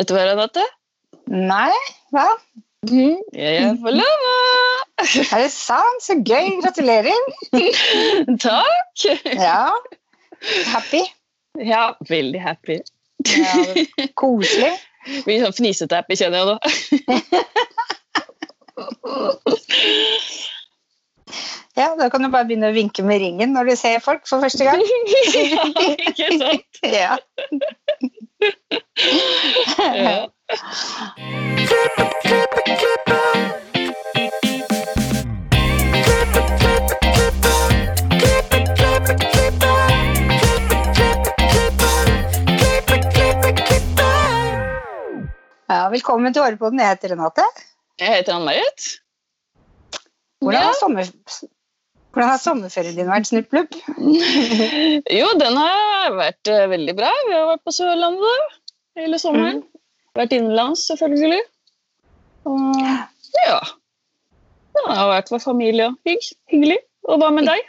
Vet du hva, Renate? Nei, hva? Mm, Jeg er forlova! Er det sant? Så gøy! Gratulerer. Takk! Ja. Happy. Ja, veldig happy. Ja, koselig. Blir sånn fnisete happy, kjenner jeg nå. Ja, Da kan du bare begynne å vinke med ringen når du ser folk for første gang. ja, ikke sant? Ja. Ja. ja, velkommen til Årepodden. Jeg heter Renate. Jeg heter Ann-Marit. Hvordan Ja. sommer... Hvordan har sommerferien din vært, Snupplupp? Jo, den har vært eh, veldig bra. Vi har vært på Sørlandet hele sommeren. Vært innenlands, selvfølgelig. Og ja. Det har vært for familie og hygg. hyggelig. Og hva med deg?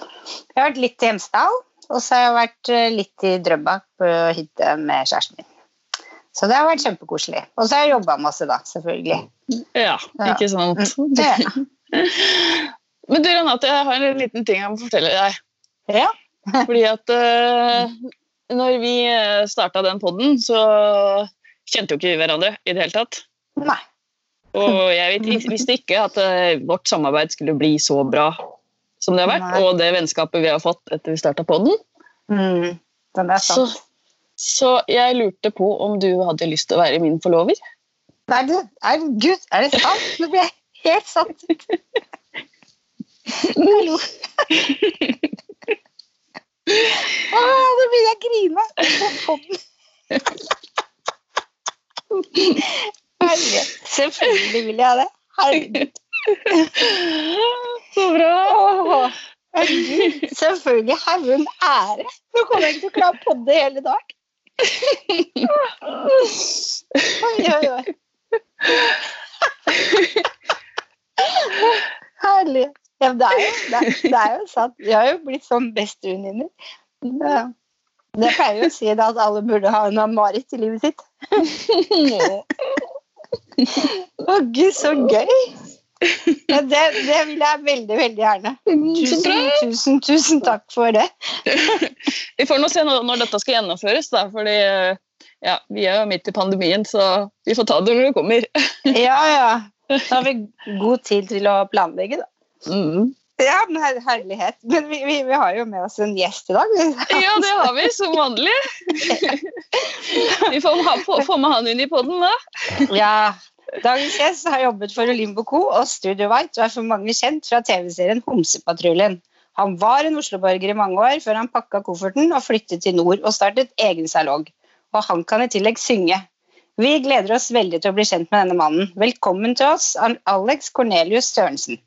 Jeg har vært litt i Hemsedal, og så har jeg vært eh, litt i Drøbak på hytte med kjæresten min. Så det har vært kjempekoselig. Og så har jeg jobba masse, da, selvfølgelig. Ja, Ja. ikke sant? Ja. Men du, Renate, jeg har en liten ting jeg må fortelle deg. Ja. Fordi at uh, når vi starta den poden, så kjente jo ikke vi hverandre i det hele tatt. Nei. Og jeg visste ikke at eh, vårt samarbeid skulle bli så bra som det har vært, Nei. og det vennskapet vi har fått etter vi starta poden. Mm, den er Så, sant. så jeg lurte på om du hadde lyst til å være min forlover. Nei, du, er, Gud, er det sant? Nå ble jeg helt satt ut. Hallo. Åh, nå begynner jeg å grine. Selvfølgelig vil jeg det. Herregud. Så bra! Åh, herregud. Selvfølgelig. Herren ære. Nå kommer jeg ikke til å klare å podde hele dag. Oi, oi, oi. Herlig. Ja, det, er jo, det, det er jo sant. Vi har jo blitt sånn bestevenninner. Det pleier jo å si at alle burde ha en Ann-Marit i livet sitt. Å gud, så gøy! Ja, det, det vil jeg veldig, veldig gjerne. Tusen, tusen, tusen takk for det. Vi får nå se når, dette skal gjennomføres, da, fordi ja, vi er jo midt i pandemien, så vi får ta det når det kommer. Ja, ja. Da har vi god tid til å planlegge, da. Mm. Ja, men her, herlighet. Men vi, vi, vi har jo med oss en gjest i dag. Ja, det har vi, som vanlig. Vi får ha, få, få med han inn i poden, da. Ja. Dagens gjest har jobbet for Olimbo Co. og Studio White og er for mange kjent fra TV-serien Homsepatruljen. Han var en Oslo-borger i mange år før han pakka kofferten og flyttet til nord og startet egen salong. Og han kan i tillegg synge. Vi gleder oss veldig til å bli kjent med denne mannen. Velkommen til oss, Alex Cornelius Sørensen.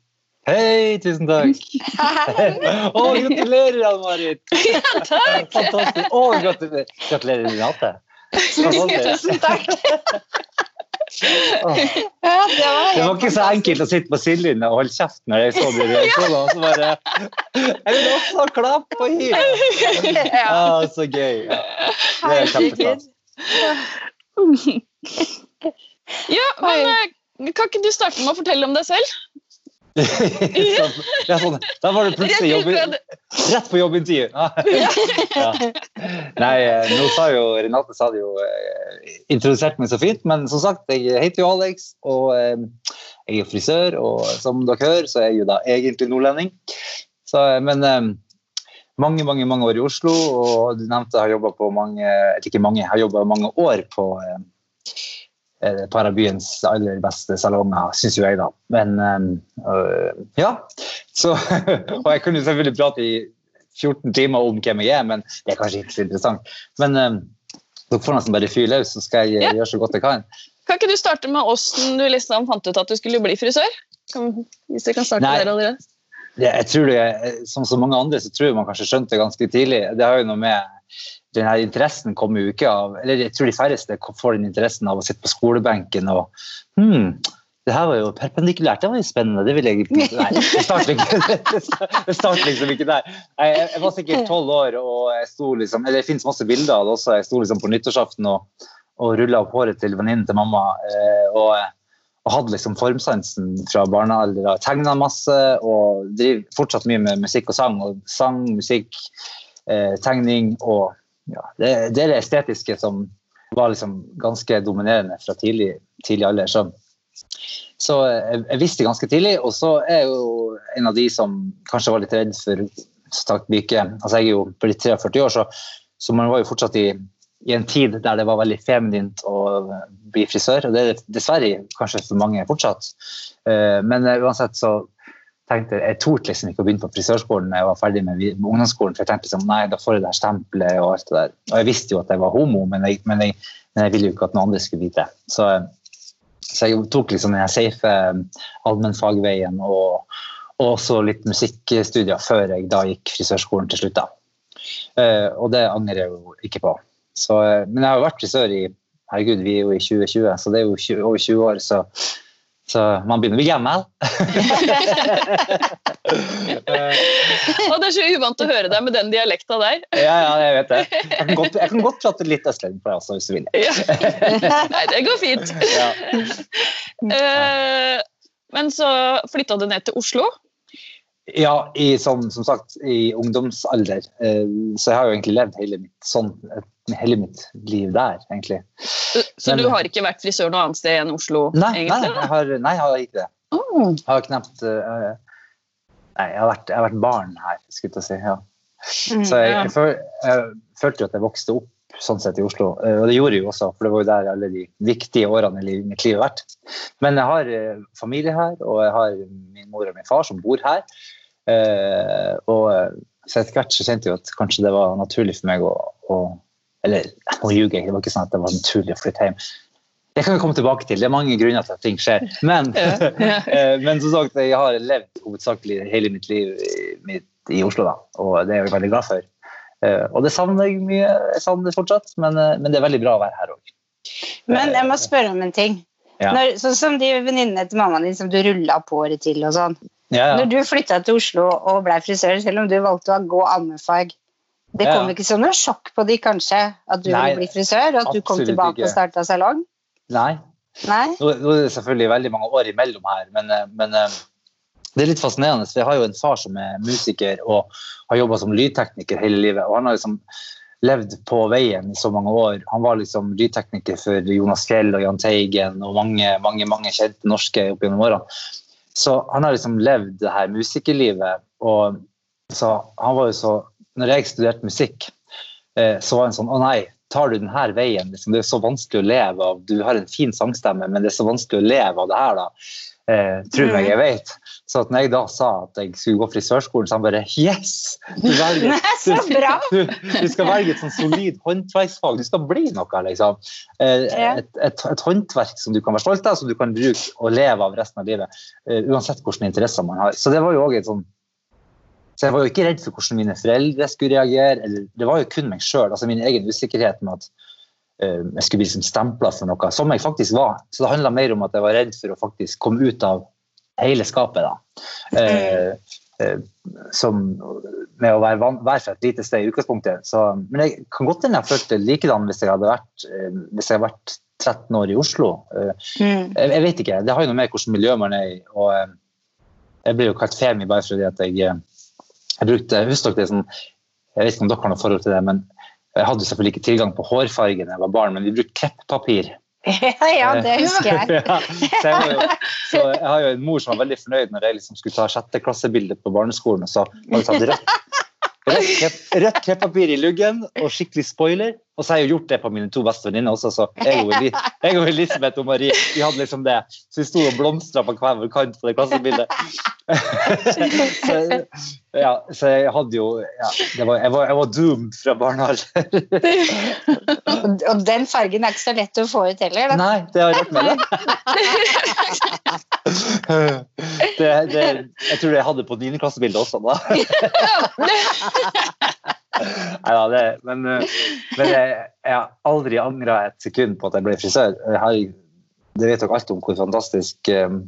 Hei, tusen takk. Å, gratulerer, Ann-Marit. ja, Takk! Fantastisk. Å, gratulerer. Gratulerer, Renate. Tusen takk. Oh. Ja, det, var Det var ikke så enkelt å sitte på sidelinja og holde kjeft når jeg så de reaksjonene. og Så bare Jeg vil også ha klapp på hyl! Ja, Ah, så gøy. Ja. Det er kjempeflott. Ja, men eh, kan ikke du starte med å fortelle om deg selv? Så, ja, sånn. Da var det plutselig jobb, Rett på jobbintervju. Ja. Nei, eh, nå sa jo Renate sa det jo eh, introdusert meg så fint, men som sagt, jeg heter jo Alex, og eh, jeg er frisør, og som dere hører, så er jeg jo da egentlig nordlending. Så, men mange, mange mange år i Oslo, og du nevnte jeg har jobba på mange ikke mange, har mange år på eh, av Parabyens aller beste salonger, syns jo jeg, da. Men eh, øh, ja. Så, og jeg kunne selvfølgelig prate i 14 timer om hvem jeg er, men det er kanskje ikke så interessant. Men øh, dere får nesten bare fyre løs, så skal jeg Ja. gjøre så godt jeg kan. Kan ikke du starte med åssen du liksom fant ut at du skulle bli frisør? Kan, hvis du kan starte Nei. der allerede. Det, jeg tror det, Som så mange andre så tror jeg man kanskje skjønte det ganske tidlig. Det har jo noe med den her interessen kommer jo ikke av eller jeg tror de færreste får den interessen av å sitte på skolebenken og hmm, det her var jo perpendikulært, det var jo spennende. Det vil jeg Nei, det starter ikke liksom ikke der. Jeg, jeg, var sikkert tolv år, og jeg sto liksom eller det finnes masse bilder av det også. Jeg sto liksom på nyttårsaften og, og rulla opp håret til venninnen til mamma. Eh, og, og, hadde liksom formsansen fra barnealder. Tegna masse og driver fortsatt mye med musikk og sang. Og sang, musikk, eh, tegning og ja, det, det, er det estetiske som var liksom ganske dominerende fra tidlig, tidlig alder. Så, så jeg, jeg, visste ganske tidlig. Og så er jeg jo en av de som kanskje var litt redd for myke Altså jeg er jo blitt 43 år, så, så man var jo fortsatt i i en tid der det var veldig feminint å bli frisør. og Det er dessverre kanskje for mange fortsatt. Eh, men eh, uansett så tenkte jeg torde liksom ikke å begynne på frisørskolen da jeg var ferdig med ungdomsskolen. For jeg tenkte liksom, nei, da får jeg det her stempelet og alt det der. Og jeg visste jo at jeg var homo, men jeg, men jeg, men jeg ville jo ikke at noen andre skulle vite det. Så, så jeg tok liksom den safe eh, allmennfagveien og, og også litt musikkstudier før jeg da gikk frisørskolen til slutt. da. Og det angrer jeg jo ikke på. Så, eh, men jeg har jo vært frisør i herregud, vi er jo i 2020, så det er jo 20, over 20 år. så så man begynner å bli gammel. det er så uvant å høre deg med den dialekta der. ja, ja, jeg vet det. Jeg kan godt, jeg kan godt prate litt østlending på deg også, hvis du vil. Nei, det går fint. Ja. Uh, men så flytta du ned til Oslo? Ja, i, som, som, sagt, i ungdomsalder. Eh, så jeg har jo egentlig levd hele mitt, sånn, hele mitt liv der, egentlig. Så, du har ikke vært frisør noe annet sted enn Oslo? Nei, egentlig? nei, jeg, har, nei jeg har ikke det. Oh. Jeg har knapt uh, Nei, jeg har, vært, jeg har, vært, barn her, skulle jeg si. Ja. Mm, så jeg, jeg, føl, jeg, følte jo at jeg vokste opp sånn sett i Oslo. Eh, og det gjorde jeg jo også, for det var jo der alle de viktige årene i mitt liv har vært. Men jeg har eh, familie her, og jeg har min mor og min far som bor her. Uh, og så etter hvert så kjente jeg at kanskje det var naturlig for meg å, å Eller nå ljuger jeg, det var ikke sånn at det var naturlig å flytte hjem. Det kan vi komme tilbake til. Det er mange grunner til at ting skjer. Men, men som sagt, jeg har levd hovedsakelig hele mitt liv mitt i Oslo, da, og det er jeg veldig glad for. Eh, og det savner jeg mye, jeg savner fortsatt, men, eh, men, det er veldig bra å være her òg. Men jeg må spørre om en ting. Ja. Når, sånn som de venninnene til mammaen din som du rulla på året til og sånn. Ja, ja. Når du flytta til Oslo og ble frisør, selv om du valgte å gå allmennfag, det kom ikke som noe sjokk på de kanskje, at du Nei, ville bli frisør, og at du kom tilbake ikke. og starta salong? Nei. Nei? Nå, nå, er det selvfølgelig veldig mange år imellom her, men, eh, men det er litt fascinerende, for jeg har jo en far som er musiker og har jobba som lydtekniker hele livet. og han har liksom levd på veien i så mange år. Han var liksom lydtekniker for Jonas Fjell og Jahn Teigen og mange, mange, mange kjente norske opp gjennom årene. Så han har liksom levd det her musikerlivet. Og så han var jo så Når jeg studerte musikk, eh, så var en sånn Å nei, tar du denne veien? Liksom, det er så vanskelig å leve av. Du har en fin sangstemme, men det er så vanskelig å leve av det her, da. Eh, tror jeg jeg vet. Så at når jeg da sa at jeg skulle gå frisørskolen, så han bare Yes! Du, velger, du, du, du skal velge et sånn solid håndverksfag. Du skal bli noe, liksom. Eh, et, et, et, håndverk som du kan være stolt av, som du kan bruke og leve av resten av livet. Eh, uansett hvilke interesser man har. Så det var jo også et sånn så jeg var jo ikke redd for hvordan mine foreldre skulle reagere. eller Det var jo kun meg sjøl, altså min egen usikkerhet med at uh, jeg skulle bli liksom stempla for noe, som jeg faktisk var. Så det handla mer om at jeg var redd for å faktisk komme ut av hele skapet. da. Uh, uh, som med å være, være fra et lite sted i utgangspunktet. Så, men jeg kan godt hende jeg følte likedan hvis jeg hadde vært, hvis jeg hadde vært 13 år i Oslo. Mm. Jeg, jeg, vet ikke. Det har jo noe med hvordan miljø man er i. og Jeg ble jo kalt Femi bare fordi at jeg, jeg brukte husker dere det sånn Jeg vet ikke om dere har noe forhold til det, men jeg hadde selvfølgelig ikke tilgang på hårfarge da jeg var barn, men vi brukte kreppapir ja, det husker jeg. ja, så, jeg jo, så, jeg har jo en mor som var veldig fornøyd når jeg liksom skulle ta sjetteklassebilde på barneskolen. og så hadde jeg tatt rødt, rødt, rødt kreppapir i luggen og skikkelig spoiler. Og så har jeg jo gjort det på mine to beste venninner også. så jeg og, jeg og, Elisabeth og Marie vi hadde liksom det. Så vi sto og blomstra på hver vår kant på det klassebildet. så, ja, så jeg hadde jo ja, var, jeg, var, jeg, var, doomed fra barnealder. og den fargen er ikke så lett å få ut heller? Da. Nei, det har jeg vært med det. det, jeg tror jeg hadde på dine klassebilder også, da. Nei da, men, eh, men jeg, jeg, har aldri angra et sekund på at jeg ble frisør. Jeg har, det vet dere alt om hvor fantastisk um,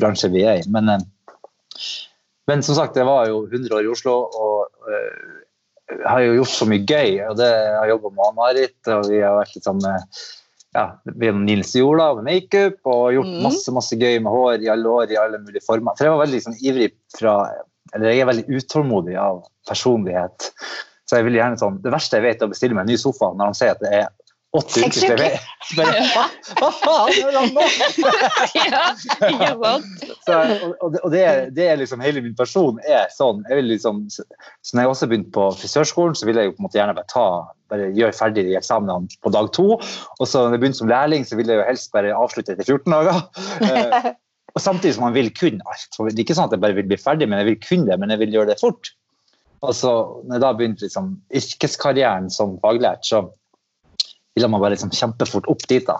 bransje vi er i. Men, um, men, som sagt, jeg var jo 100 år i Oslo og uh, har jo gjort så mye gøy. og det, Jeg har jobba med Ann-Marit, og vi har vært litt med ja, gjennom Nils Jola med makeup og gjort Mm. masse masse gøy med hår i alle år i alle mulige former. For jeg var veldig sånn, ivrig fra Eller jeg er veldig utålmodig av personlighet. Så jeg vil gjerne sånn Det verste jeg vet, er å bestille meg en ny sofa når han sier at det er åtte uker til jeg- Bare, hva, hva faen gjør han nå? ja, ikke sant? Så, og og, det, det, er, liksom hele min person er sånn. Jeg vil liksom, så når jeg også begynte på frisørskolen, så ville jeg jo på en måte gjerne bare ta bare gjøre ferdig de eksamenene på dag to. Og så når jeg begynte som lærling, så ville jeg jo helst bare avslutte etter 14 dager. Eh, og samtidig som man vil kunne alt. Så Det er ikke sånn at jeg bare vil bli ferdig, men jeg vil kunne det, men jeg vil gjøre det fort. Og så når jeg da begynte liksom, yrkeskarrieren som faglært, så ville man bare liksom kjempefort opp dit. da.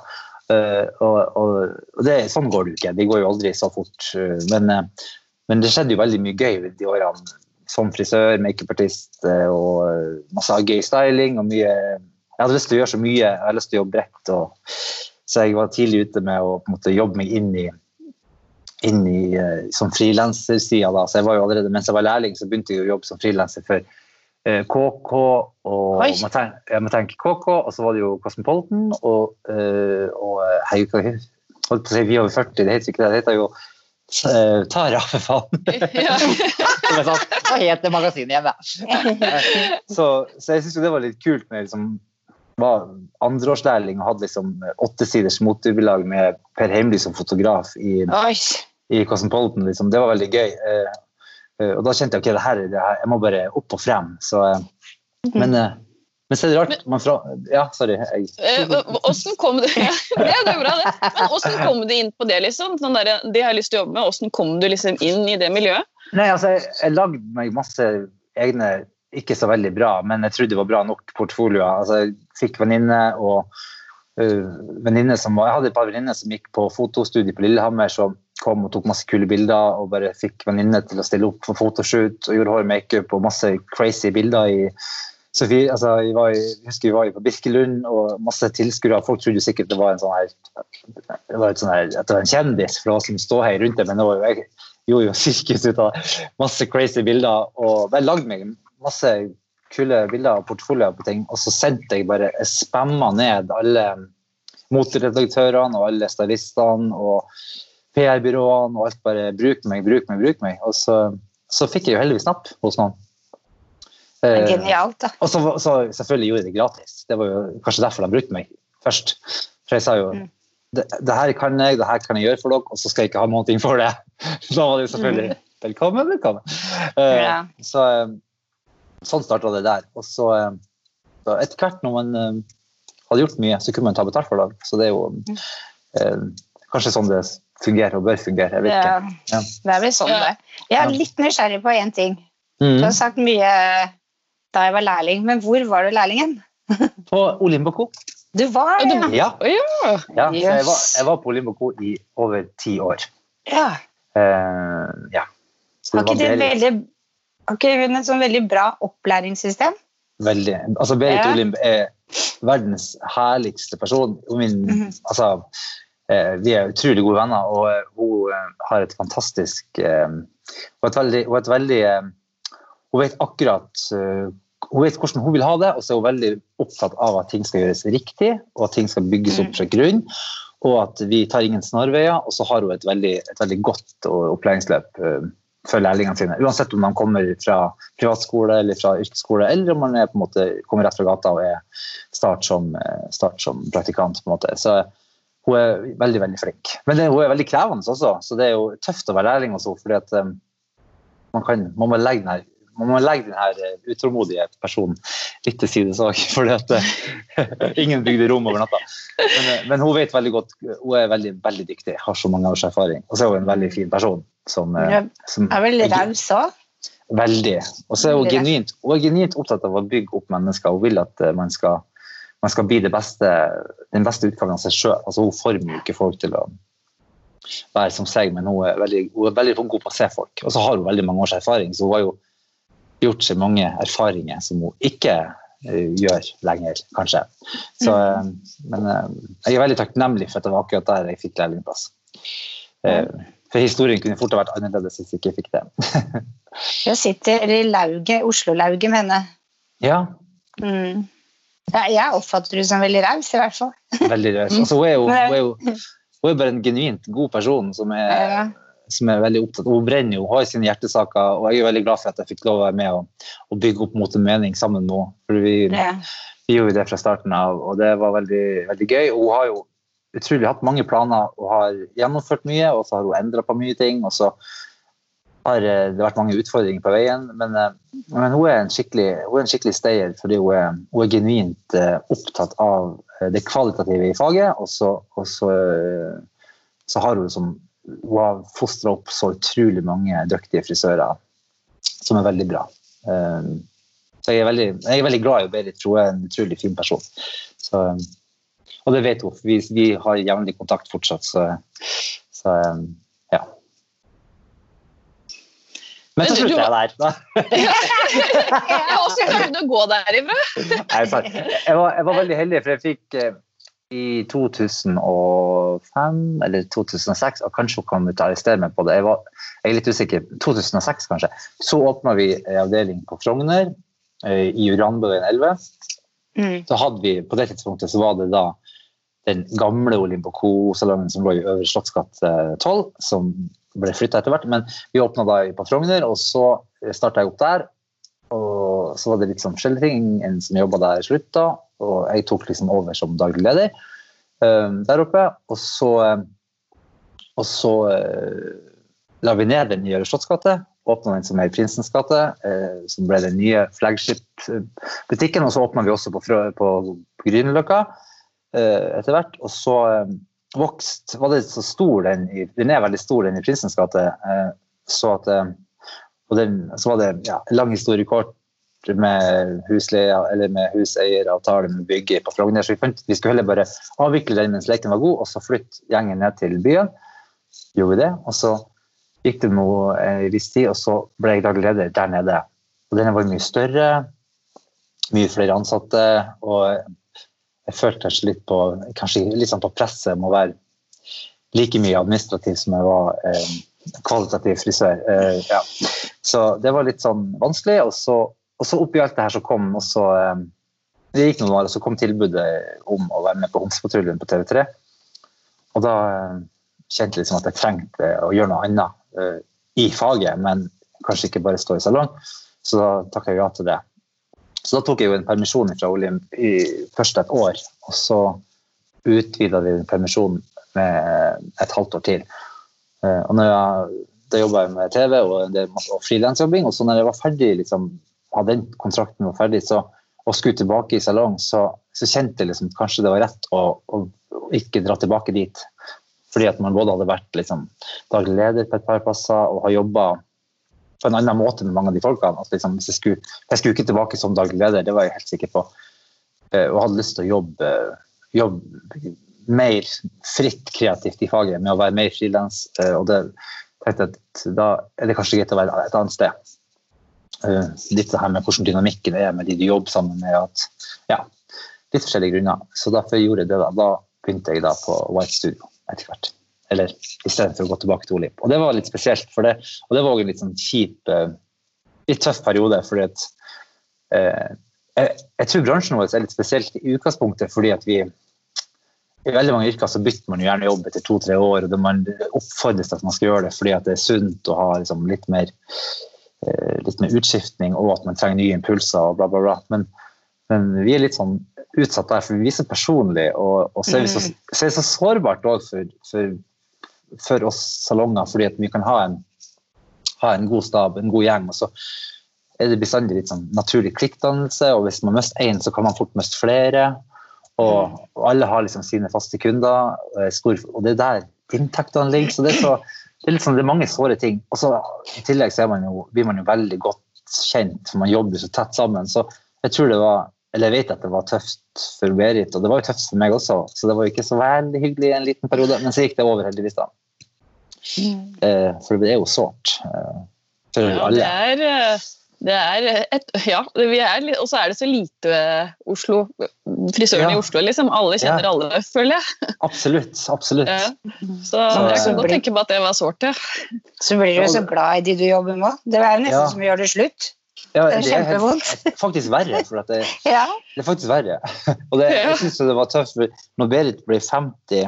Uh, og, og, det, sånn går det jo ikke. Det går jo aldri så fort. Uh, men, uh, men det skjedde jo veldig mye gøy de årene som frisør, makeupartist og masse gøy styling. og mye Jeg hadde lyst til å gjøre så mye. Jeg hadde lyst til å jobbe bredt. Og, så jeg var tidlig ute med å måte, jobbe meg inn i inn i eh, som frilansersida. da. Så jeg var jo allerede, Mens jeg var lærling, så begynte jeg å jobbe som frilanser for eh, KK og Oi. jeg må tenke KK, og så var det jo Cosmopolitan og, eh, og eh, hei, holdt på å si vi over 40, det heter ikke det, det heter jo eh, Tara, for faen. Ja. Hva heter magasinet igjen, da? så, så jeg syns jo det var litt kult med liksom var andreårslærling og hadde liksom åttesiders motorbilag med Per Heimly som fotograf i, Oi. I Cosmopolitan. Liksom. Det var veldig gøy. Eh, eh, og da kjente jeg ok, det her, det her, jeg må bare opp og frem. Så, eh, men, eh, men så er det rart man fra, Ja, sorry. Hvordan kom du ja, Det er bra, det. Men kom du inn på det? liksom? Sånn der, det har jeg lyst til å jobbe med. Hvordan kom du liksom inn i det miljøet? Nei, altså, jeg, jeg lagde meg masse egne ikke så veldig bra, men jeg trodde det var bra nok portfolioer. Altså, jeg fikk venninne og øh, venninne som Jeg hadde et par venninner som gikk på fotostudie på Lillehammer, som kom og tok masse kule bilder og bare fikk venninne til å stille opp for fotoshoot og gjorde hår makeup og masse crazy bilder i Sofie, altså, jeg, var jeg husker vi var på Birkelund og masse tilskuere. Folk trodde sikkert det var en sånn her, det var et sånn her, at det var en kjendis, for det var sånn ståhei rundt det. Men det var jo, jeg gjorde jo sirkus ut av masse crazy bilder og bare lagde meg masse kule bilder og portfolioer på ting. Og så sendte jeg bare jeg spamma ned alle moteredaktørene og alle stylistene og PR-byråene og alt bare bruk meg, bruk meg, bruk meg. Og så, så fikk jeg jo heldigvis napp hos noen. Eh, Genialt, da. og så, så selvfølgelig gjorde jeg det gratis. Det var jo kanskje derfor de brukte meg først. For jeg sa jo Mm. det, det her kan jeg, det her kan jeg gjøre for dere, og så skal jeg ikke ha noe for det. Da var det jo selvfølgelig velkommen, velkommen. Uh, Ja. Så eh, sånn starta det der. Og så, eh, så etter hvert når man eh, hadde gjort mye, så kunne man ta betalt for det. Så det er jo eh, kanskje sånn det fungerer og bør fungere. Jeg vet Ja, ikke. Ja. det er vel sånn det. Jeg er litt nysgjerrig på én ting. Du Mhm. har sagt mye da jeg var lærling, men hvor var du lærlingen? På Olimboco. Du var Ja, det, du- Ja. Ja. ja jeg, var, jeg var på Olimboco i over ti år. ja. Eh, ja. Så Har ikke det Berit- veldig Har ikke hun et sånn veldig bra opplæringssystem? veldig Altså, Berit Ja. Ulim er verdens herligste person. Min, mm -hmm. altså, eh, vi er utrolig gode venner, og eh, hun eh, har et fantastisk eh, et veldig, et veldig Hun vet akkurat hun vet hvordan hun vil ha det, og så er hun veldig opptatt av at ting skal gjøres riktig, og at ting skal bygges opp fra grunn. Og at vi tar ingen snarveier. Og så har hun et veldig, et veldig godt opplæringsløp for lærlingene sine. Uansett om de kommer fra privatskole eller fra yrkesskole, eller om man er, på en måte, kommer rett fra gata og er start som, eh, start som praktikant. på en måte. Så hun er veldig veldig flink. Men det, hun er veldig krevende også, så det er jo tøft å være lærling hos henne. fordi eh, man, man må legge her man må legge denne eh, utålmodige personen litt til side òg, for ingen bygde rom over natta. Men, eh, men hun vet veldig godt, hun er veldig, veldig dyktig, har så mange års erfaring. Og så er hun en veldig fin person. Som, eh, som Er veldig raus òg? Veldig. Og så er hun genuint, hun er genuint opptatt av å bygge opp mennesker. Hun vil at man skal, man skal bli det beste, den beste utgaven av seg sjøl. Altså, hun former jo ikke folk til å være som seg, men hun er veldig, hun er veldig god på å se folk. Og så har hun veldig mange års erfaring, så hun var jo gjort seg mange erfaringer som hun ikke eh, gjør lenger, kanskje. Så, eh, men eh, jeg er veldig takknemlig for at det var akkurat der jeg fikk lærlingplass. Eh, for historien kunne fort ha vært annerledes hvis jeg ikke fikk det. Jeg sitter i lauget, Oslo-lauget med henne. ja, Mm. Ja, jeg oppfatter du som veldig raus, i hvert fall. Veldig raus. Altså, hun, jo, hun, er jo, bare en genuint god person som er, Ja. Som er veldig opptatt. Hun brenner jo, har sine hjertesaker, og jeg er veldig glad for at jeg fikk lov å være med og, og bygge opp mot en mening sammen med henne. For vi, Ja. vi gjorde det fra starten av, og det var veldig, veldig gøy. Og hun har jo utrolig hatt mange planer og har gjennomført mye, og så har hun endra på mye ting. og så har eh, det vært mange utfordringer på veien, men, eh, men hun, er en skikkelig, hun er stayer fordi hun er, hun er genuint eh, opptatt av det kvalitative i faget. Og så, og så, så har hun liksom hun har fostra opp så utrolig mange dyktige frisører som er veldig bra. Eh, Så jeg er veldig, jeg er veldig glad i Berit, for hun er en utrolig fin person. Så, og det vet hun, for vi, vi har jevnlig kontakt fortsatt, så, så ja. Men så slutter jeg der. jeg har også klarte å gå derifra? Jeg, var, jeg var veldig heldig, for jeg fikk eh, i 2005 eller 2006, og kanskje hun kan ut arrestere meg på det, jeg, var, jeg er litt usikker, 2006 kanskje, så åpna vi en avdeling på Frogner eh, i Uranbøen 11. Mm. Så hadde vi, På det tidspunktet så var det da den gamle Olimpo Co-salongen som lå i Øvre Slottsgate 12, som ble flytta etter hvert. Men vi åpna da på Frogner, og så starta jeg opp der. Og så var det litt sånn forskjellige ting. En som jobba der, slutta, og jeg tok liksom over som daglig leder um, der oppe. Og så, um, og så uh, la vi ned den i Slotts gate. Åpna den som er Prinsens gate, uh, som ble den nye flagship-butikken. Og så åpna vi også på, Frø- på, på Grünerløkka uh, etter hvert. Og så um, vokst, var det så stor den i, Den er veldig stor, den i Prinsens gate. Uh, så at um, og den, så var det ja, lang historie kort med husleie, eller med huseieravtale med bygget på Frogner. Så vi fant vi skulle heller bare avvikle den mens leken var god, og så flytte gjengen ned til byen. Gjorde vi det. Og så gikk det noe en viss tid, og så ble jeg daglig leder der nede. Og den var mye større, mye flere ansatte, og jeg følte kanskje litt på, kanskje litt sånn på presset om å være like mye administrativ som jeg var eh, kvalitativ frisør. Uh, ja. Så det var litt sånn vanskelig. Og så, og så oppi alt det her så kom også eh, Det gikk noen år, og så kom tilbudet om å være med på Homsepatruljen på TV3. Og da eh, kjente jeg liksom at jeg trengte å gjøre noe annet uh, i faget, men kanskje ikke bare stå i salong. Så da takka jeg ja til det. Så da tok jeg jo en permisjon fra Olymp i først et år, og så utvida vi den permisjonen med et halvt år til. Eh, Og når jeg, da jobba jeg med TV og, og frilansjobbing, og så når jeg var ferdig, liksom, hadde den kontrakten var ferdig, så, og skulle tilbake i salong, så, så kjente jeg liksom kanskje det var rett å, å, å ikke dra tilbake dit. Fordi at man både hadde vært liksom, daglig leder på et par plasser og har jobba på en annen måte med mange av de folkene. At liksom, jeg, skulle, jeg skulle ikke tilbake som daglig leder, det var jeg helt sikker på. Eh, Og hadde lyst til å jobbe, jobbe mer fritt kreativt i faget med å være mer frilans. eh, Og det tenkte at da er det kanskje greit å være et annet sted. Eh, Litt det her med hvordan dynamikken er med de du jobber sammen med. At, ja, litt forskjellige grunner. Så derfor gjorde jeg det. Da, da begynte jeg da på White Studio etter hvert. Eller istedenfor å gå tilbake til Olip. Og det var litt spesielt, for det, og det var også en litt sånn kjip eh, Litt tøff periode, fordi at eh, jeg, jeg tror bransjen vår er litt spesielt i utgangspunktet fordi at vi i veldig mange yrker så bytter man jo gjerne jobb etter to-tre år, og det man oppfordres til at man skal gjøre det fordi at det er sunt å ha liksom, litt, mer, eh, litt mer utskiftning, og at man trenger nye impulser og bla, bla, bla. Men, men vi er litt sånn utsatt der, for vi er så personlige, og, og så er vi så, så, er det så sårbart òg for, for, for oss salonger, fordi at vi kan ha en, ha en god stab, en god gjeng, og så er det bestandig litt sånn naturlig klikkdannelse, og hvis man mister én, så kan man fort miste flere. Og, og alle har liksom sine faste kunder, og og det er der inntektene ligger. Så det er, så, det er, sånn, det er mange såre ting. Og så I tillegg så man jo, blir man jo veldig godt kjent, for man jobber så tett sammen. Så jeg tror det var, eller jeg vet at det var tøft for Berit, og det var jo tøft for meg også. Så det var jo ikke så veldig hyggelig en liten periode, men så gikk det over heldigvis, da. Eh, for det er jo sårt eh, for Ja, det alle. er, eh, det er et, ja, vi er, og så er det så lite eh, Oslo. Frisøren Ja. i Oslo, liksom. Alle kjenner Ja. alle, føler jeg. Absolutt. absolutt. Ja. Så Så- jeg kan godt tenke på at det var sårt, ja. Så blir du jo så glad i de du jobber med. Det er nesten Ja. som å gjøre det slutt. Ja, Det er kjempevondt. det er faktisk verre. For at det, Ja. det er faktisk verre. Og det, jeg synes det var tøft, for når Berit ble 50,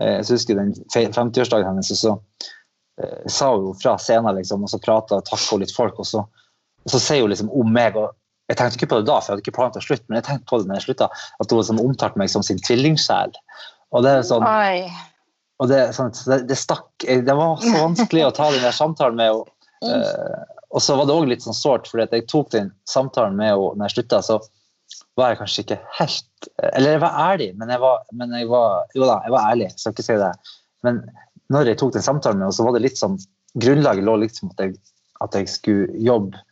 eh, jeg husker den 50-årsdagen hennes, og så eh, sa hun fra scenen, liksom, og så prata og takka litt folk, og så, og så sier hun liksom om meg og Jeg tenkte ikke på det da, for jeg hadde ikke planlagt å slutte, men jeg tenkte på det når jeg slutta, at hun liksom omtalte meg som sin tvillingsjel. Og det er sånn, Oi. og det, sånn, det, det stakk Det var så vanskelig å ta den der samtalen med henne. Mm. Eh, og så var det òg litt sånn sårt, fordi at jeg tok den samtalen med henne når jeg slutta, så var jeg kanskje ikke helt Eller jeg var ærlig, men jeg var, men jeg var Jo da, jeg var ærlig, jeg skal ikke si det. Men når jeg tok den samtalen med henne, så var det litt sånn Grunnlaget lå liksom at jeg, at jeg skulle jobbe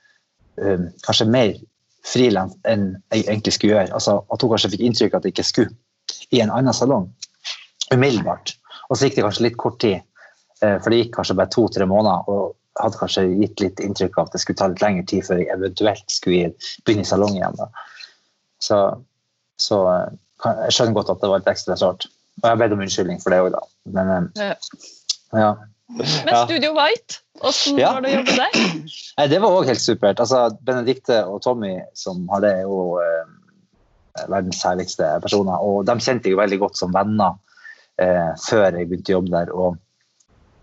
um, kanskje mer frilans enn jeg egentlig skulle gjøre. Altså, at hun kanskje fikk inntrykk av at jeg ikke skulle i en annen salong umiddelbart. Og så gikk det kanskje litt kort tid, eh, for det gikk kanskje bare to-tre måneder. og hadde kanskje gitt litt inntrykk av at det skulle ta litt lengre tid før jeg eventuelt skulle begynne i salong igjen. Da. Så, så eh, jeg skjønner godt at det var litt ekstra sårt. Og jeg har bedt om unnskyldning for det òg, da. Men Ja. eh, ja. Men Studio White, åssen var det å jobbe der? Nei, det var òg helt supert. Altså, Benedicte og Tommy, som har det, er jo eh, verdens herligste personer. Og de kjente jeg jo veldig godt som venner eh, før jeg begynte å jobbe der. Og,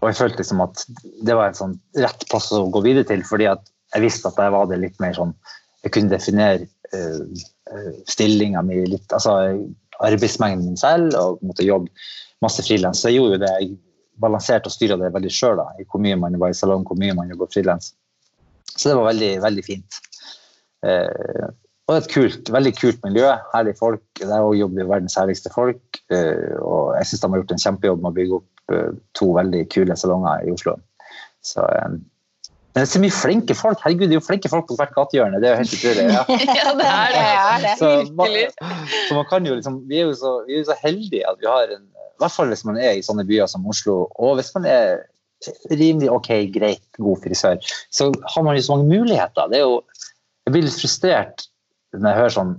og jeg følte liksom at det var en sånn rett plass å gå videre til, fordi at jeg visste at der var det litt mer sånn Jeg kunne definere eh, eh, stillinga mi litt, altså arbeidsmengden min selv, og måtte jobbe masse frilans. Så jeg gjorde jo det. Jeg balanserte og styra det veldig sjøl, i hvor mye man var i salong, hvor mye man jobba frilans. Så det var veldig, veldig fint. Eh, og et kult, veldig kult miljø. Herlige folk. Der også jobber jo verdens herligste folk. Eh, og jeg syns de har gjort en kjempejobb med å bygge opp eh, to veldig kule salonger i Oslo. Så eh, det er så mye flinke folk. Herregud, det er jo flinke folk på hvert gatehjørne. Det er jo helt utrolig. Ja. Ja, det er det. Ja, det er Så man, så man kan jo liksom, vi er jo så, vi er jo så heldige at vi har en I hvert fall hvis man er i sånne byer som Oslo, og hvis man er rimelig ok, greit, god frisør, så har man jo så mange muligheter. Det er jo, jeg blir litt frustrert når jeg hører sånn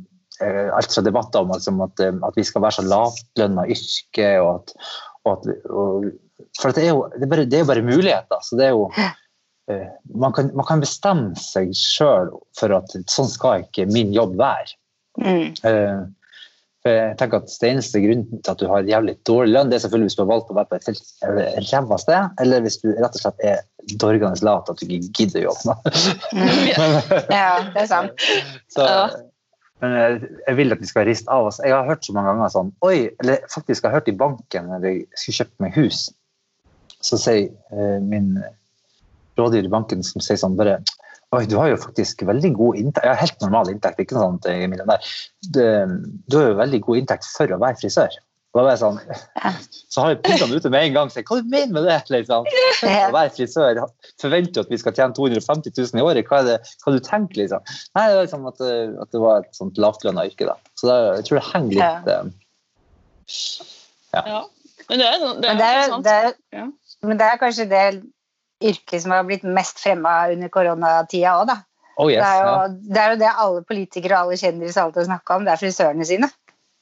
eh, alt fra debatter om altså, at, eh, at vi skal være så lavtlønna yrke. og at, og at og, For det er jo det er bare, det er bare muligheter. så det er jo eh, man, kan, man kan bestemme seg sjøl for at sånn skal ikke min jobb være. Mm. Eh, for jeg tenker at Det eneste grunnen til at du har jævlig dårlig lønn, det er selvfølgelig hvis du har valgt å være på et helt ræva sted, eller hvis du rett og slett er dorgende lat at du ikke gidder å jobbe. Ja, det er sant. Så, Men jeg, jeg vil at vi skal riste av oss. Jeg har hørt så mange ganger sånn Oi, eller faktisk jeg har hørt i banken når jeg skulle kjøpe meg hus, så sier eh, min rådgiver i banken som sier sånn bare Oi, du har jo faktisk veldig god inntekt. Ja, helt normal inntekt, ikke noe sånt jeg er millionær. Du, du har jo veldig god inntekt for å være frisør. Og da var jeg sånn, så har jeg puddene ute med en gang. Så jeg, hva du mener med det? Liksom? Å være frisør, forventer at vi skal tjene 250 000 i året? Hva er det hva du tenker liksom? Nei, det var liksom at, det- at det var et sånt lavtlønna yrke. da. Så det, jeg tror det henger litt eh, Ja. Men det er, det er, Men det er er, det er, Ja. men det er kanskje det yrket som har blitt mest fremma under koronatida òg, da. Oh yes. det, er jo, Ja. det er jo det alle politikere og alle kjendiser alltid har snakka om, det er frisørene sine.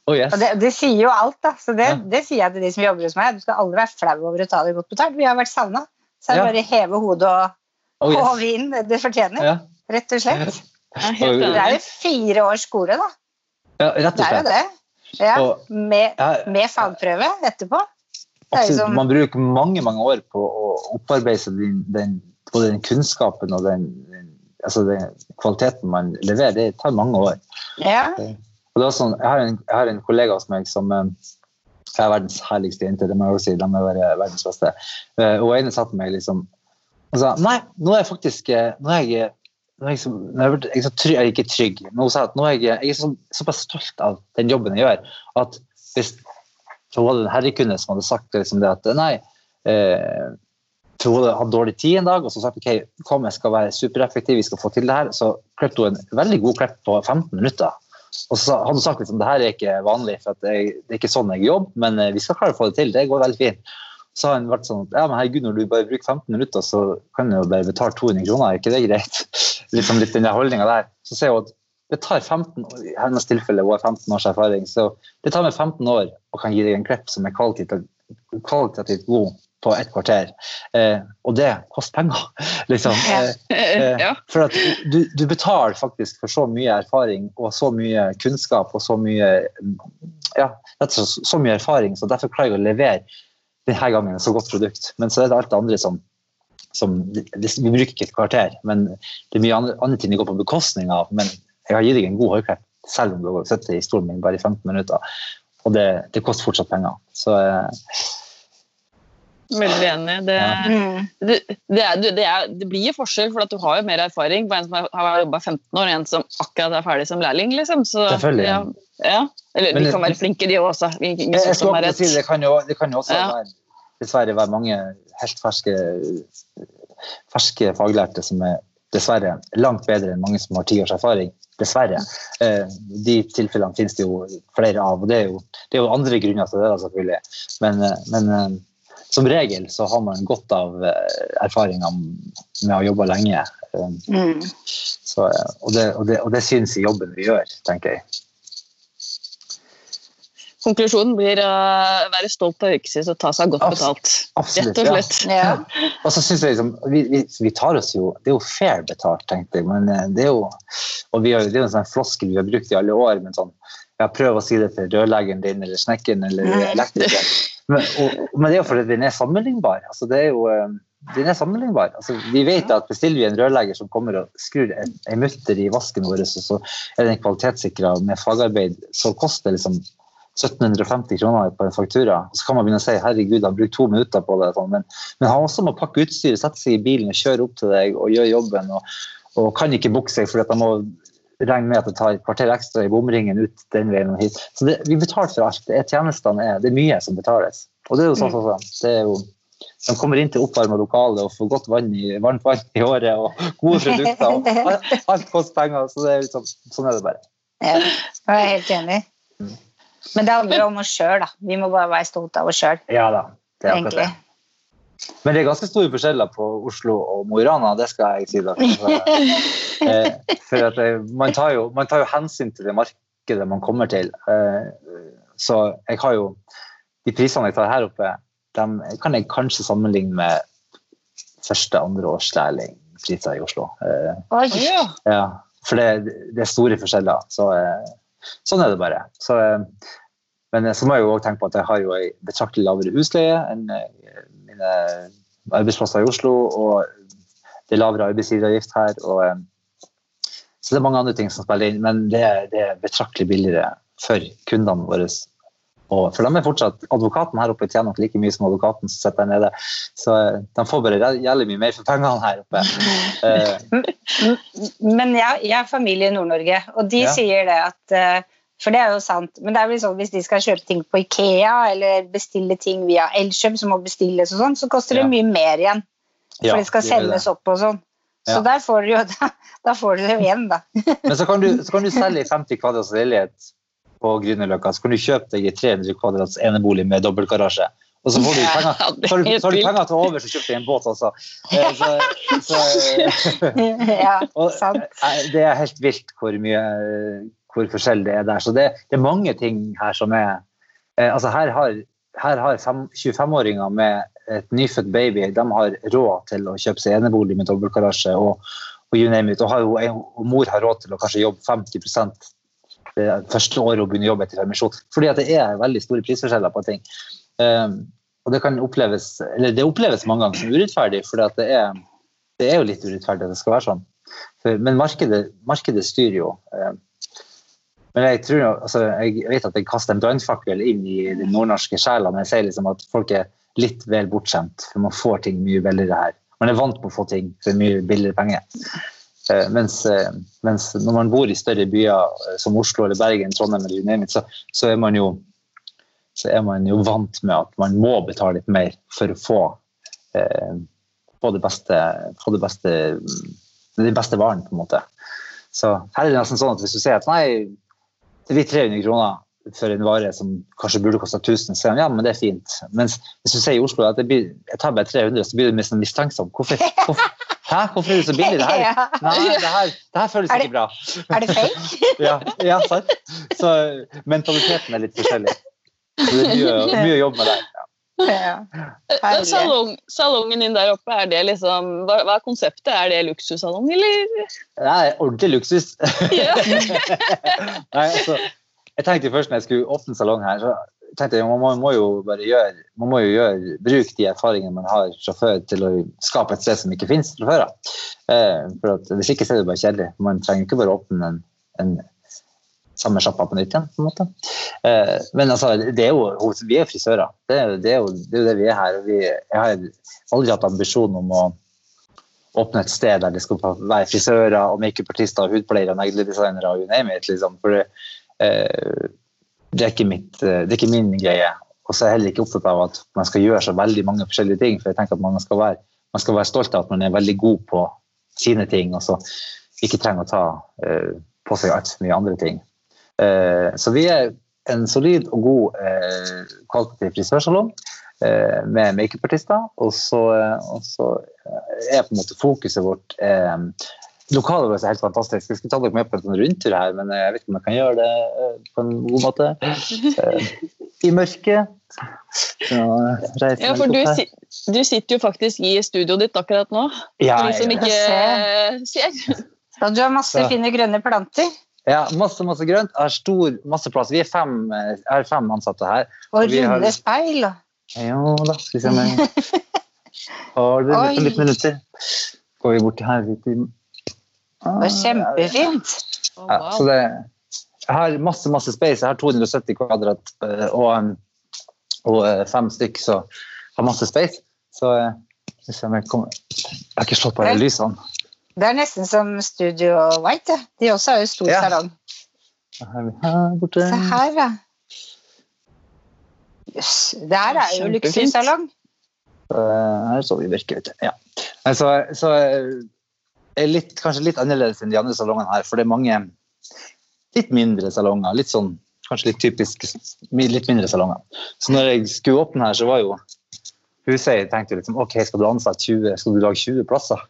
Oh yes. Og det, det sier jo alt, da. Så det, Ja. det sier jeg til de som jobber hos meg. Du skal aldri være flau over å ta det godt betalt. Vi har vært savna. Så er det Ja. bare heve hodet og Oh yes. håve inn det du fortjener. Ja. Rett og slett. Er Det er jo fire års skole, da. ja, rett Det er jo det. Ja, med, med fagprøve etterpå. Absolutt. som- Man bruker mange mange år på å opparbeide seg den, den, både den kunnskapen og den, den, altså den kvaliteten man leverer. Det tar mange år. Ja. Og sånn, jeg, har en, jeg har en kollega hos meg som eh, er verdens herligste jente. Det må jeg også si. De være verdens beste. Eh, Og ene sa til meg liksom og sa, Nei, nå er jeg faktisk eh, nå er jeg, nå er jeg, så, nå er jeg, jeg er ikke trygg, men hun sa at nå er jeg, jeg er så, såpass stolt av den jobben jeg gjør, at hvis så var det en herrekunde som hadde sagt liksom det at nei eh, hun hadde dårlig tid en dag, og så sagt ok, kom, jeg skal være supereffektiv, vi skal få til det her. Så klippet hun en veldig god klipp på 15 minutter. Og så hadde hun sagt liksom, det her er ikke vanlig, for jeg, det er ikke sånn jeg jobber, men eh, vi skal klare å få det til. Det går veldig fint. Så har hun vært sånn ja, men herregud, når du bare bruker 15 minutter, så kan du jo bare betale 200 kroner, er ikke det greit? Liksom litt den holdninga der. Så sier hun at det tar 15 år, i hennes tilfelle, hun har 15 års erfaring, så det tar meg 15 år å kan gi deg en klipp som er kvalitativt, kvalitativt god på et kvarter. Eh, og det koster penger, liksom. Eh, Eh. For at du, du betaler faktisk for så mye erfaring og så mye kunnskap og så mye ja, slett så mye erfaring, så derfor klarer jeg å levere denne gangen et så godt produkt. Men så er det alt det andre som, som Vi bruker ikke et kvarter, men det er mye andre, andre ting det går på bekostning av. Men jeg har gitt deg en god hårkreft, selv om du har sittet i stolen min bare i 15 minutter. Og det, det koster fortsatt penger. Så eh, Veldig enig. Det, Ja. Mm. det, det, er, det, er, det blir jo forskjell, for at du har jo mer erfaring på en som har- jobba 15 år, og en som akkurat er ferdig som lærling. Liksom. Så, Selvfølgelig. Ja, ja. Eller Men de kan være flinke, de også. Jeg, jeg skal ikke si det, det kan jo, det kan jo også Ja. være, dessverre være mange helt ferske, ferske faglærte som er dessverre langt bedre enn mange som har ti års erfaring. Dessverre. Eh, de tilfellene finnes det jo flere av. og Det er jo, det er jo andre grunner til det, da, selvfølgelig. Men, eh, men eh, som regel så har man godt av erfaringer med å jobbe lenge. Mm. så, og, det, og, det, og det synes i jobben vi gjør, tenker jeg. Konklusjonen blir å være stolt av yrket sitt og ta seg godt Abs- betalt. absolutt, Rett og slett. Ja. Og så synes jeg liksom, vi, vi, vi tar oss jo Det er jo fair betalt, tenkte jeg. Men eh, det er jo og vi har, det er jo en sånn floskel vi har brukt i alle år. men sånn, ja, Prøv å si det til rørleggeren din eller snekkeren eller Mm. elektrikeren. Men, og, men det er jo fordi den er sammenlignbar. altså det er jo eh, den er sammenlignbar. Altså, vi vet at Bestiller vi en rørlegger som kommer og skrur en, en mutter i vasken vår, og så er den kvalitetssikra med fagarbeid, så koster det liksom 1750 kroner på en faktura. Og så kan man begynne å si herregud, han brukt to minutter på det. Sånn. Men, men han også må pakke utstyret, sette seg i bilen og kjøre opp til deg og gjøre jobben. Og, og kan ikke bukke seg fordi at han må regne med at det tar et kvarter ekstra i bomringen ut den veien og hit. Så det, vi betaler for alt. Det er tjenestene er, det er mye som betales. Og det er jo sånn, sånn, sånn. Det er jo de kommer inn til oppvarma lokale og får godt vann i, varmt vann i håret og gode produkter. Og alt, alt koster penger, så det er liksom, sånn er det bare. Ja, jeg er helt enig. Men det handler om oss sjøl, da. Vi må bare være stolte av oss sjøl, Ja da, det er akkurat det. Men det er ganske store forskjeller på Oslo og Mo i Rana, det skal jeg si. Da. For, eh, for at eh, man, tar jo, man tar jo hensyn til det markedet man kommer til. Eh, så jeg har jo De prisene jeg tar her oppe, dem kan jeg kanskje sammenligne med første, andre års lærlingpriser i Oslo. Eh, Oi. Ja. ja, for det, det er store forskjeller. Så, eh, sånn er det bare. Så, eh, men så må jeg jo også tenke på at jeg har jo ei betraktelig lavere husleie enn eh, mine arbeidsplasser i Oslo. Og det er lavere arbeidsgiveravgift her. Og, eh, så det er mange andre ting som spiller inn, men det, det er betraktelig billigere for kundene våre. Og for de er fortsatt, Advokaten her oppe tjener nok like mye som advokaten som sitter der nede. Så eh, de får bare jævlig mye mer for pengene her oppe. Eh, Men jeg, jeg har familie i Nord-Norge, og de Ja. sier det at eh, For det er jo sant, men det er vel sånn hvis de skal kjøpe ting på Ikea eller bestille ting via Elkjøp som må bestilles og sånn, så koster det Ja. mye mer igjen. For ja, det skal gjør det. sendes opp og sånn. Så der får du jo da, da får du det igjen, da. Men så kan du, så kan du selge i 50 kvadrats leilighet på Grünerløkka. Så kan du kjøpe deg i 300 kvadrats enebolig med dobbeltgarasje. Og så får du penger, så har du, er så har du penger til over, så kjøper du en båt også. Eh, Så, så, ja, og, sant. eh, det er helt vilt hvor mye eh, hvor forskjellig det er der. Så det, det er mange ting her som er eh, Altså her har, her har 25-åringer med et nyfødt baby de har råd til å kjøpe seg enebolig med dobbeltgarasje og, og you name it. Og, har jo, og mor har råd til å kanskje jobbe 50 det første året hun begynner å jobbe etter permisjon. Fordi at det er veldig store prisforskjeller på ting. Um, og det kan oppleves eller det oppleves mange ganger som urettferdig, for det, det er jo litt urettferdig at det skal være sånn. Men markedet, markedet styrer jo. Um, men jeg tror, altså, jeg vet at jeg kaster en brannfakkel inn i den nordnorske sjela når jeg sier liksom at folk er litt vel bortskjemt, for man får ting mye billigere her. Man er vant på å få ting for mye billigere penger. Eh, mens, eh, mens når man bor i større byer eh, som Oslo eller Bergen, Trondheim eller you så, så, er man jo, så er man jo vant med at man må betale litt mer for å få, eh, få det beste, få det beste, de beste varen, på en måte. Så her er det nesten sånn at hvis du sier at nei, det blir 300 kroner for en vare som kanskje burde kosta 1000, så sier han ja, men det er fint. Mens hvis du sier i Oslo at blir, jeg tar bare 300, så blir du nesten mistenksom. Hvorfor, hvorfor, hæ? Hvorfor er det så billig? Det her, Ja. nei, det her, det her føles det- ikke bra. Er det fake? Ja, ja sant? Så mentaliteten er litt forskjellig. Så det er mye, mye å jobbe med der. Ja. Ja. Salong, salongen din der oppe, er det liksom Hva, hva er konseptet? Er det luksussalong, eller? Det er ordentlig luksus. Ja. Nei, altså, jeg tenkte først når jeg skulle åpne salong her, så tenkte jeg man må, må jo bare gjøre, man må jo gjøre bruk de erfaringene man har fra før til å skape et sted som ikke finnes fra før av. Eh, for at hvis ikke så er det bare kjedelig. Man trenger ikke bare åpne en, en samme sjappa på nytt igjen, på en måte. Eh, men altså, det er jo, vi er frisører. Det er, det er, jo, det er det vi er her. Vi, jeg har aldri hatt ambisjon om å åpne et sted der det skal være frisører og makeupartister, hudpleiere, negledesignere og you name it. Liksom. For det, eh, det, er mitt, eh, det er ikke min greie. Og så er jeg heller ikke opptatt av at man skal gjøre så veldig mange forskjellige ting. For jeg tenker at man skal være, man skal være stolt av at man er veldig god på sine ting, og så ikke trenger å ta eh, på seg altfor mye andre ting. Eh, så vi er en solid og god eh, kvalitativ frisørsalong med makeupartister. Og så, og så er på en måte fokuset vårt Lokalet vårt er helt fantastisk. Jeg skulle ta dere med på en rundtur her, men jeg vet ikke om jeg kan gjøre det eh, på en god måte. Eh, I mørket. Så, Ja, for du, du sitter jo faktisk i studioet ditt akkurat nå. ja, For de som ikke eh, ser. Da du har masse Så. fine grønne planter. ja, masse masse grønt. Jeg har stor, masse plass. Vi er fem, er fem ansatte her. Og Og vi har- runde speil. og- Jo da, skal vi se om jeg har det litt minutter. Går vi bort her litt i Ah, var kjempefint. Ja, så det, jeg har masse masse space. Jeg har 270 kvadrat eh, og, um, og eh, fem stykk, så jeg har masse space. Så hvis se jeg, kommer. jeg har ikke slått på alle lysene. Det er nesten som Studio White. De også har jo stor Ja. salong. Her borte. Se her, ja. Jøss. Det her er jo luksussalong. Eh, her så vi virkelig. vet du. Ja. Så, så eh, er litt, kanskje litt annerledes enn de andre salongene her, for det er mange litt mindre salonger. Litt sånn, kanskje litt typisk litt mindre salonger. Så når jeg skulle åpne her, så var jo huseier tenkte liksom OK, skal du ansette 20, skal du lage 20 plasser?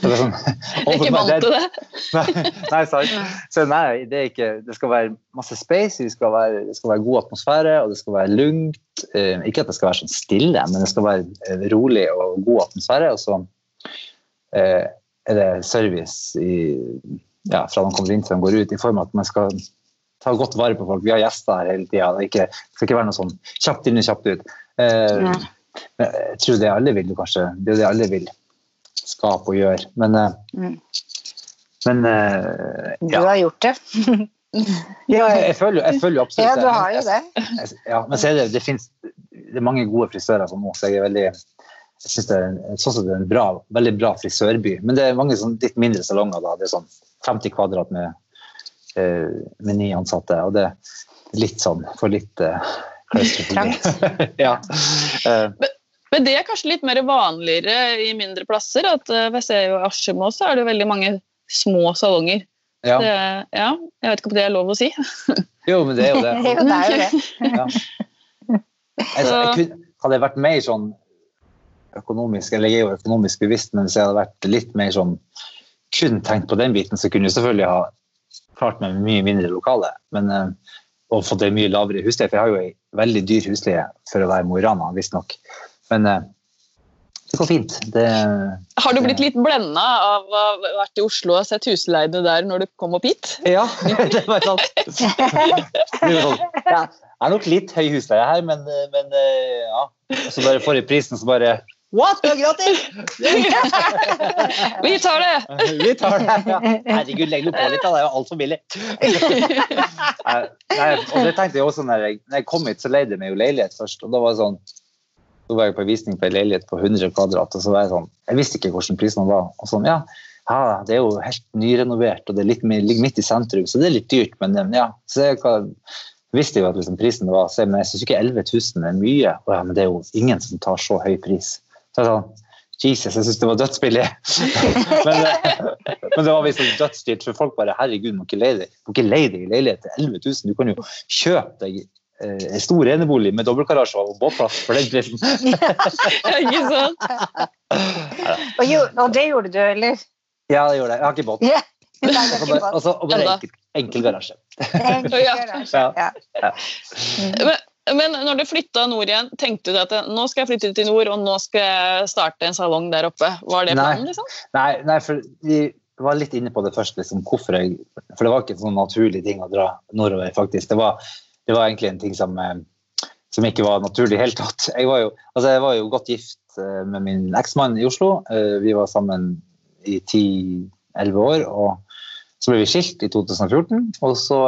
Det er sånn, Jeg er ikke vant til det. Nei, nei. Så nei, det ikke Det skal være masse space, det skal være, det skal være god atmosfære, og det skal være lugnt. Eh, ikke at det skal være sånn stille, men det skal være eh, rolig og god atmosfære. Og så eh, er det service i, ja, fra de kommer inn til de går ut, i form av at man skal ta godt vare på folk. Vi har gjester her hele tida. Det, skal ikke være noe sånn kjapt inn og kjapt ut. Eh, Ja. jeg tror det alle vil, kanskje. Det er det alle vil skape og gjøre. Men, eh, Mm. men eh, Du har gjort det. ja, jeg, jeg føler jo jeg føler jo absolutt Ja, du har jo det. jeg- Ja, men det, det finnes det er mange gode frisører som nå, så jeg er veldig jeg synes det er, en- sånn sett er en bra, veldig bra frisørby. Men det er mange sånn litt mindre salonger. da, Det er sånn 50 kvadrat med, eh, med ni ansatte. Og det er litt sånn for litt klaustrofobi. ja. Eh, Men det er kanskje litt mer vanligere i mindre plasser. at hvis Jeg ser jo I Askim også er det veldig mange små salonger. ja. Det, ja, jeg vet ikke om det er lov å si. Jo, men det er jo det. Jo, det er jo det. Ja. Jeg, jeg kunne, hadde jeg vært mer sånn økonomisk, eller jeg er jo økonomisk bevisst, men hvis jeg hadde vært litt mer sånn kun tenkt på den biten, så kunne jeg selvfølgelig ha klart meg med mye mindre lokale. Men, eh, og fått en mye lavere husleie, for jeg har jo ei veldig dyr husleie for å være Mo i Rana, visstnok. Men eh, det går fint. Det, Har du blitt litt blenda av å ha vært i Oslo og sett husleiene der når du kom opp hit? ja, det var sant. Det er nok litt høy husleie her, men, eh, men ja. Så bare forrige prisen, så bare What? Det har gratis! Vi tar det! Vi tar det. Ja. Herregud, legg nå på litt, da. Det er jo altfor billig. Nei, og det tenkte jeg også når jeg, når jeg kom hit, så leide jeg meg jo leilighet først. Og da var jeg sånn så var jeg på visning på en leilighet på 100 kvadrat, og så var jeg sånn Jeg visste ikke hvordan prisene var. Og sånn, ja, ja, det er jo helt nyrenovert, og det er litt, ligger midt i sentrum, så det er litt dyrt, men ja. Så jeg hva- visste jo at liksom prisen var så, Men jeg syns ikke 11 000 er mye. Og ja, men det er jo ingen som tar så høy pris. Så jeg sånn, Jesus, jeg syns det var dødsbillig. men, eh, men det var visst sånn dødsdyrt, for folk bare Herregud, må ikke leie deg må ikke leie deg i leilighet til 11 000. Du kan jo kjøpe deg eh, en stor enebolig med dobbeltgarasje og båtplass for den prisen. Ikke sant? Og, jo, og det gjorde du, eller? Ja, det gjorde jeg. Jeg har ikke båt. Yeah. Nei, Og så ikke bare, og så- enkel, enkel garasje. enkel er Ja. garasje. Ja. Ja. Men, Men når du flytta nord igjen, tenkte du at nå skal jeg flytte til nord, og nå skal jeg starte en salong der oppe? Var det Nei. planen, liksom? Nei, nei, for vi var litt inne på det først, liksom, hvorfor jeg For det var ikke en sånn naturlig ting å dra nordover, faktisk. Det var, det var egentlig en ting som, eh, som ikke var naturlig i det hele tatt. Jeg var jo, altså jeg var jo godt gift eh, med min eksmann i Oslo. Eh, Vi var sammen i 10-11 år, og så ble vi skilt i 2014. Og så,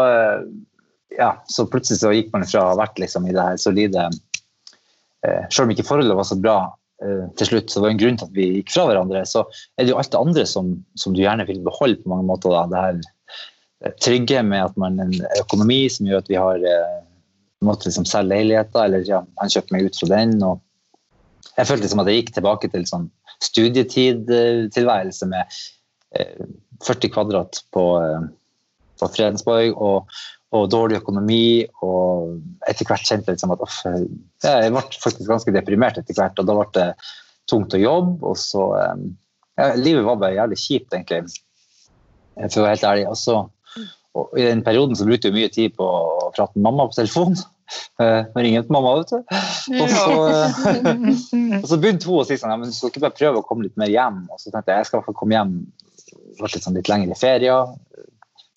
ja, så plutselig så gikk man fra å ha vært liksom i det her solide eh, Selv om ikke forholdet var så bra eh, til slutt, så var det en grunn til at vi gikk fra hverandre. Så er det jo alt det andre som, som du gjerne vil beholde på mange måter. Da. Det her eh, trygge med at man en økonomi som gjør at vi har eh, måtte liksom selge leiligheter, eller ja, han kjøpte meg ut fra den. og Jeg følte liksom at jeg gikk tilbake til sånn studietidtilværelse med eh, 40 kvadrat på, eh, på Fredensborg og, og dårlig økonomi. Og etter hvert kjente jeg liksom at off, jeg ble faktisk ganske deprimert etter hvert. Og da ble det tungt å jobbe. Og så ja, Livet var bare jævlig kjipt, egentlig. For å være helt ærlig. Og så og I den perioden så brukte jeg mye tid på å prate med mamma på telefon. Uh, Når til mamma, vet du. Og så, og så begynte hun å si sånn, ja, men du skal ikke bare prøve å komme litt mer hjem. Og så tenkte jeg jeg skal i hvert fall komme hjem litt, sånn litt lengre ferier,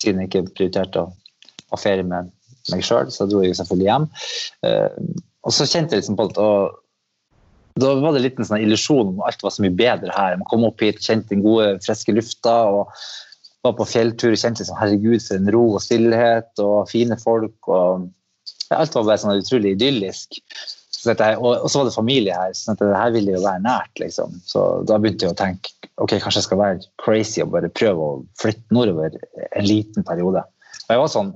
siden jeg ikke prioriterte å ha ferie med meg sjøl. Så dro jeg selvfølgelig hjem. Eh, Og så kjente jeg liksom på at og, da var det litt en sånn illusjon om alt var så mye bedre her. Man kom opp hit, kjente den gode, friske lufta. og var på fjelltur og kjente liksom, herregud for en ro og stillhet og fine folk. og ja, Alt var bare sånn utrolig idyllisk. Dette, og, og så var det familie her, så det her ville jo være nært. liksom. Så da begynte jeg å tenke ok, kanskje jeg skal være crazy og bare prøve å flytte nordover en liten periode. Og jeg var sånn,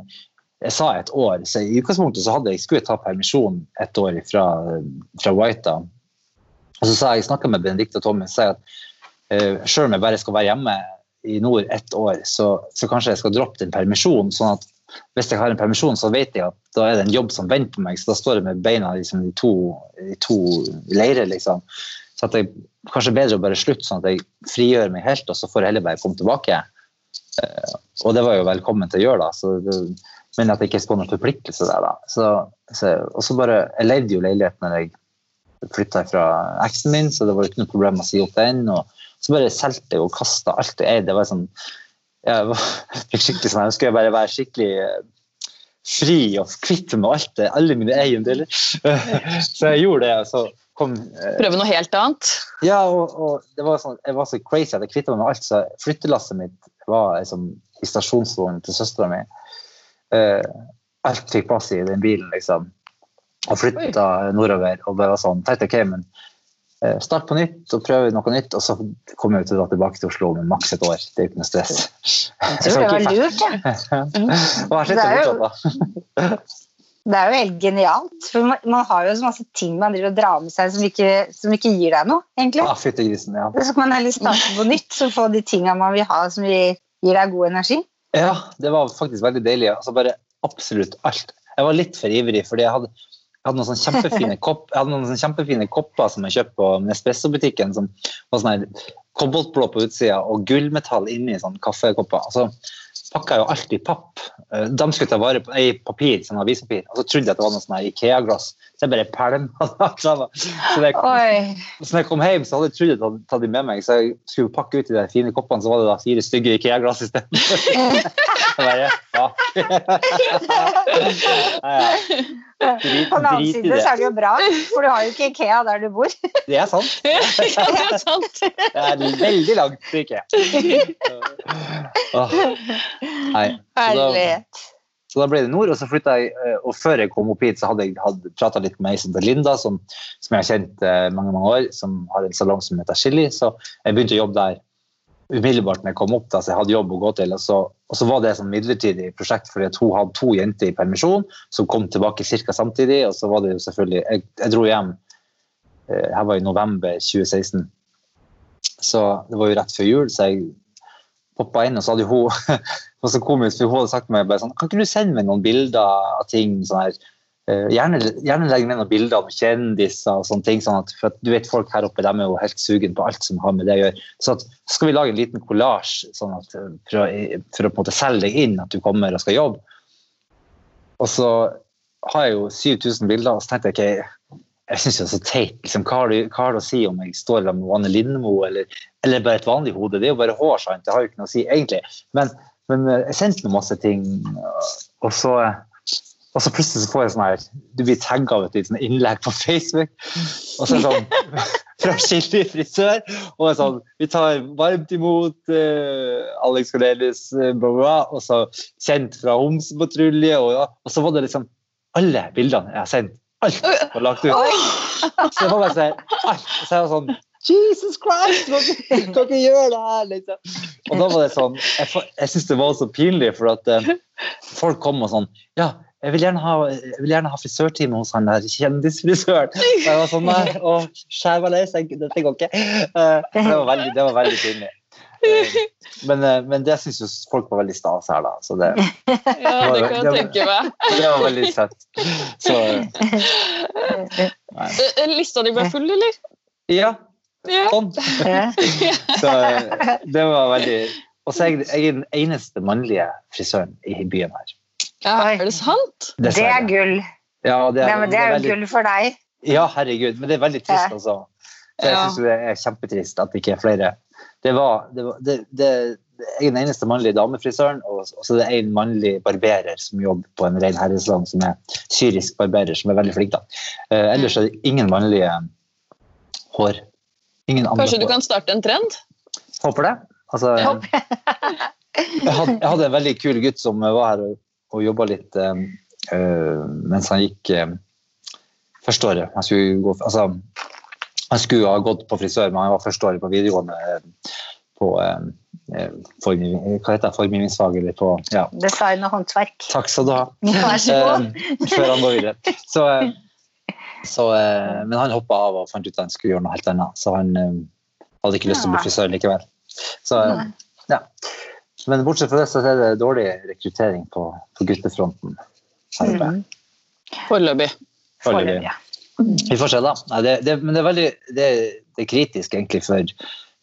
jeg sa et år, så i utgangspunktet så hadde jeg skulle jeg ta permisjon et år fra, fra Whitea. Og så sa jeg, jeg med Benedicte og Tommy og sa at uh, selv om jeg bare skal være hjemme i nord ett år, så, så kanskje jeg skal droppe den permisjonen. sånn at hvis jeg har en permisjon, så vet jeg at da er det en jobb som venter på meg. Så da står jeg med beina liksom, i to, i to leirer, liksom. Så at det kanskje er bedre å bare slutte, sånn at jeg frigjør meg helt, og så får jeg heller bare komme tilbake. Eh, og det var jo velkommen til å gjøre, da. Så det, men at jeg ikke får noen forpliktelse der, da. Så, så, og så bare Jeg leide jo leilighet når jeg flytta fra eksen min, så det var ikke noe problem å si opp den. og så bare solgte jeg og kasta alt jeg eide. Det var sånn, jeg fikk skikkelig sånn, jeg skulle bare være skikkelig eh, fri og kvitt med alt det, alle mine eiendeler. Så jeg gjorde det. så kom... eh, Prøve noe helt annet? Ja, og, og det var sånn, jeg var så crazy at jeg kvitta meg med alt. Så flyttelasset mitt var liksom, i stasjonsvognen til søstera mi. Eh, alt fikk plass i den bilen, liksom. Og flytta nordover. Og bare var sånn, tenkte ok, men start på nytt og prøve noe nytt. Og så kommer jeg til å dra tilbake til Oslo med maks et år. Det er ikke noe stress. Jeg tror det var lurt, jeg. Det er jo-. Det er jo helt genialt. For man, man har jo så masse ting man driver og drar med seg som ikke, som ikke gir deg noe, egentlig. Ah, Fyttegrisen, ja. Så kan man heller starte på nytt og få de tinga man vil ha som gir deg god energi. Ja, det var faktisk veldig deilig. Altså bare absolutt alt. Jeg var litt for ivrig, fordi jeg hadde, jeg hadde noen sånne kjempefine, kopp, jeg hadde noen sånne kjempefine kopper som jeg kjøpte på Nespresso-butikken, som var sånn koboltblå på utsida og gullmetall inni sånn kaffekopper. Så pakka jeg jo alt i papp. Eh, De skulle ta vare på i papir, sånn avispapir, og så trodde jeg at det var noe sånn Ikea-glass. Så jeg bare pælma det. Så da jeg, når jeg kom hjem, så hadde jeg trodd jeg hadde tatt dem med meg, så jeg skulle pakke ut i de fine koppene, så var det da fire stygge Ikea-glass isteden. Ja, ja. Drit, På den annen side så er det. jo bra, for du har jo ikke Ikea der du bor. Det er sant. ja, det er sant. Det er veldig langt til Ikea. Herlighet. Så da ble det nord, og så flytta jeg, eh, og før jeg kom opp hit, så hadde jeg prata litt med ei som Linda, som, som jeg har kjent eh, mange mange år, som har en salong som heter Chili. Så jeg begynte å jobbe der umiddelbart når jeg kom opp, da, så jeg hadde jobb å gå til. Og så, og så var det et midlertidig prosjekt, fordi hun hadde to jenter i permisjon som kom tilbake ca. samtidig. Og så var det jo selvfølgelig Jeg, jeg dro hjem eh, Her var i november 2016. Så det var jo rett før jul, så jeg poppa inn, og så hadde hun var så komisk, for hun hadde sagt meg bare sånn, kan ikke du sende meg noen bilder av ting sånn her, eh, gjerne, gjerne legge med noen bilder av kjendiser og sånne ting, sånn at, for at du vet folk her oppe, de er jo helt sugen på alt som har med det å gjøre. Så at, skal vi lage en liten kollasj sånn eh, for, å, for å på en måte selge deg inn at du kommer og skal jobbe. Og så har jeg jo 7000 bilder, og så tenkte jeg ok, jeg syns det er så teit. Liksom, hva, har det, å si om jeg står sammen med Anne Lindmo eller, eller bare et vanlig hode? Det er jo bare hår, sant? Det har jo ikke noe å si, egentlig. Men, men eh, jeg sendte noe masse ting, og så, og så plutselig så får jeg sånn her Du blir tagga av et sånn innlegg på Facebook, og så er det sånn fra Skilly frisør. Og det er sånn Vi tar varmt imot uh, Alex Cornelius, uh, bla, bla, og så sendt fra Homsepatrulje, og, og så var det liksom alle bildene jeg har sendt alt var lagt ut. Så jeg får bare sånn, alt. Så jeg var sånn Jesus Christ! Kan ikke gjøre det her, liksom. Og da var det sånn Jeg, jeg syns det var så pinlig, for at eh, folk kom og sånn Ja, jeg vil gjerne ha, vil gjerne ha frisørtime hos han der kjendisfrisøren. Og jeg var sånn Nei, å, skjævaløs, dette går ikke. Uh, det, var veldig, det var veldig pinlig. Uh, men, men, det syns jo folk var veldig stas her, da. Så det, ja, det kan jeg tenke meg. Det var veldig søtt. Så Lista di ble full, eller? Ja. Sånn. Så det var veldig Og så er jeg, jeg er den eneste mannlige frisøren i byen her. Ja, er det sant? Det er gull. Ja, det er, Nei, men det er jo veldig, gull for deg. Ja, herregud. Men det er veldig trist, altså. Så jeg syns det er kjempetrist at det ikke er flere. Det var, det var det, det, Jeg er den eneste mannlige damefrisøren, og og så er det en mannlig barberer som jobber på en ren herresalong, som er syrisk barberer, som er veldig flink. da. Uh, ellers er det ingen mannlige hår. Ingen andre Kanskje du hår. kan starte en trend? Håper det. Altså, Ja. jeg, hadde, jeg hadde en veldig kul gutt som var her og, og jobba litt uh, mens han gikk uh, første året. Han skulle, gå, altså, han skulle ha gått på frisør, men han var første året på videregående um, på eh, uh, hva heter det, formgivningsfag eller på ja, Design og håndverk. Takk skal du ha. Vær så god. Um, før han går videre. Så, så, men han hoppa av og fant ut at han skulle gjøre noe helt annet, så han hadde ikke lyst til å bli frisør likevel. Så, ja. Men bortsett fra det så er det dårlig rekruttering på, på guttefronten. Mm. Foreløpig. Foreløpig, ja. Vi får se, da. Nei, det, det, men det er veldig det, det er kritisk egentlig for,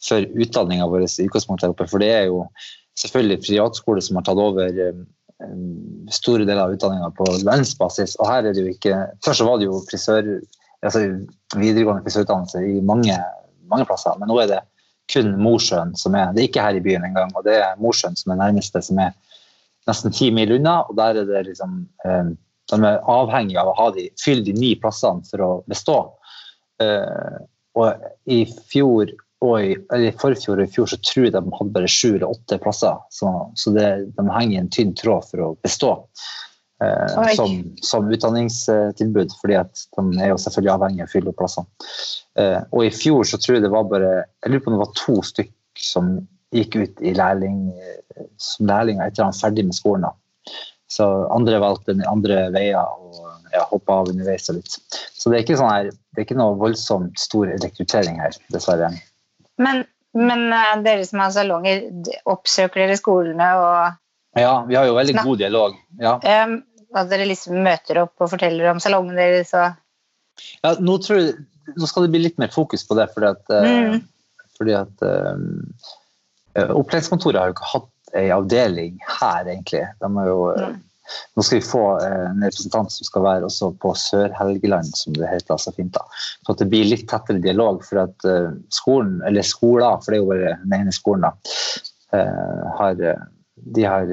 for utdanninga vår i utgangspunktet her oppe. For det er jo selvfølgelig privatskole som har tatt over um, um, store deler av utdanninga på landsbasis. Og her er det jo ikke Først så var det jo frisør, altså videregående frisørutdannelse i mange, mange plasser, men nå er det kun Mosjøen som er Det er ikke her i byen engang, og det er Mosjøen som er nærmeste, som er nesten ti mil unna. Og der er det liksom um, de er avhengige av å ha de, fylle de ni plassene for å bestå. Uh, og i fjor og i, eller i forfjor og i fjor så tror jeg de hadde bare sju eller åtte plasser. Så, så det, de henger i en tynn tråd for å bestå eh, som, som utdanningstilbud. fordi at de er jo selvfølgelig avhengig av å fylle opp plassene. Eh, og i fjor så tror jeg det var bare jeg lurer på om det var to stykk som gikk ut i lærling, eh, som lærlinger etter at han var ferdig med skolen. da. Så andre valgte andre veier og ja, hoppa av underveis og litt. Så det er ikke sånn her, det er ikke noe voldsomt stor rekruttering her, dessverre. Men, men eh, dere som har salonger, oppsøker dere skolene og Ja, vi har jo veldig god dialog. Ja. um, at dere liksom møter opp og forteller om salongen deres og ja nå, tror jeg, nå skal det bli litt mer fokus på det, fordi at, eh, Mm. fordi at eh, Opplæringskontoret har jo ikke hatt ei avdeling her, egentlig. Jo, eh, Mm. Nå skal vi få eh, en representant som skal være også på Sør-Helgeland, som det heter så fint. da. Så at det blir litt tettere dialog. For at eh, skolen, eller skoler, for det er jo bare den ene skolen, da, har, de har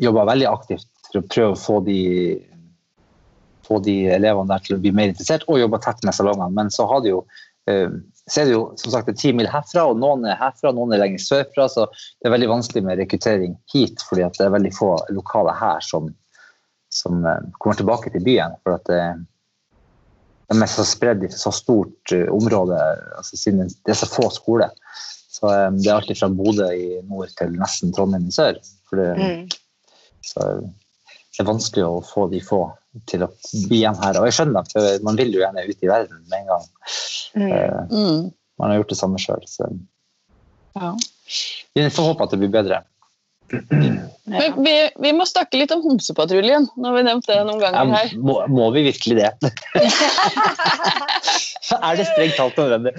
jobba veldig aktivt for å prøve å få de få de elevene der til å bli mer interessert, og jobbe tett med salongene. Men så har de jo så er det jo som sagt ti mil herfra, og noen er herfra, noen er lenger sørfra. Så det er veldig vanskelig med rekruttering hit, fordi det er veldig få lokale her som, som eh, kommer tilbake til byen. For at det, de er så spredd i så stort eh, område, altså siden det er så få skoler. Så eh, det er alltid fra Bodø i nord til nesten Trondheim i sør. For det, mm. så det er vanskelig å få de få til å bli igjen her. Og jeg skjønner det, for man vil jo gjerne ut i verden med en gang. Mm. Mm. Man har gjort det samme sjøl, så Ja. vi får håpe at det blir bedre. Men vi, vi må snakke litt om Homsepatruljen. Nå har vi nevnt det noen ganger Ja, her. må, må vi virkelig det? er det strengt talt nødvendig?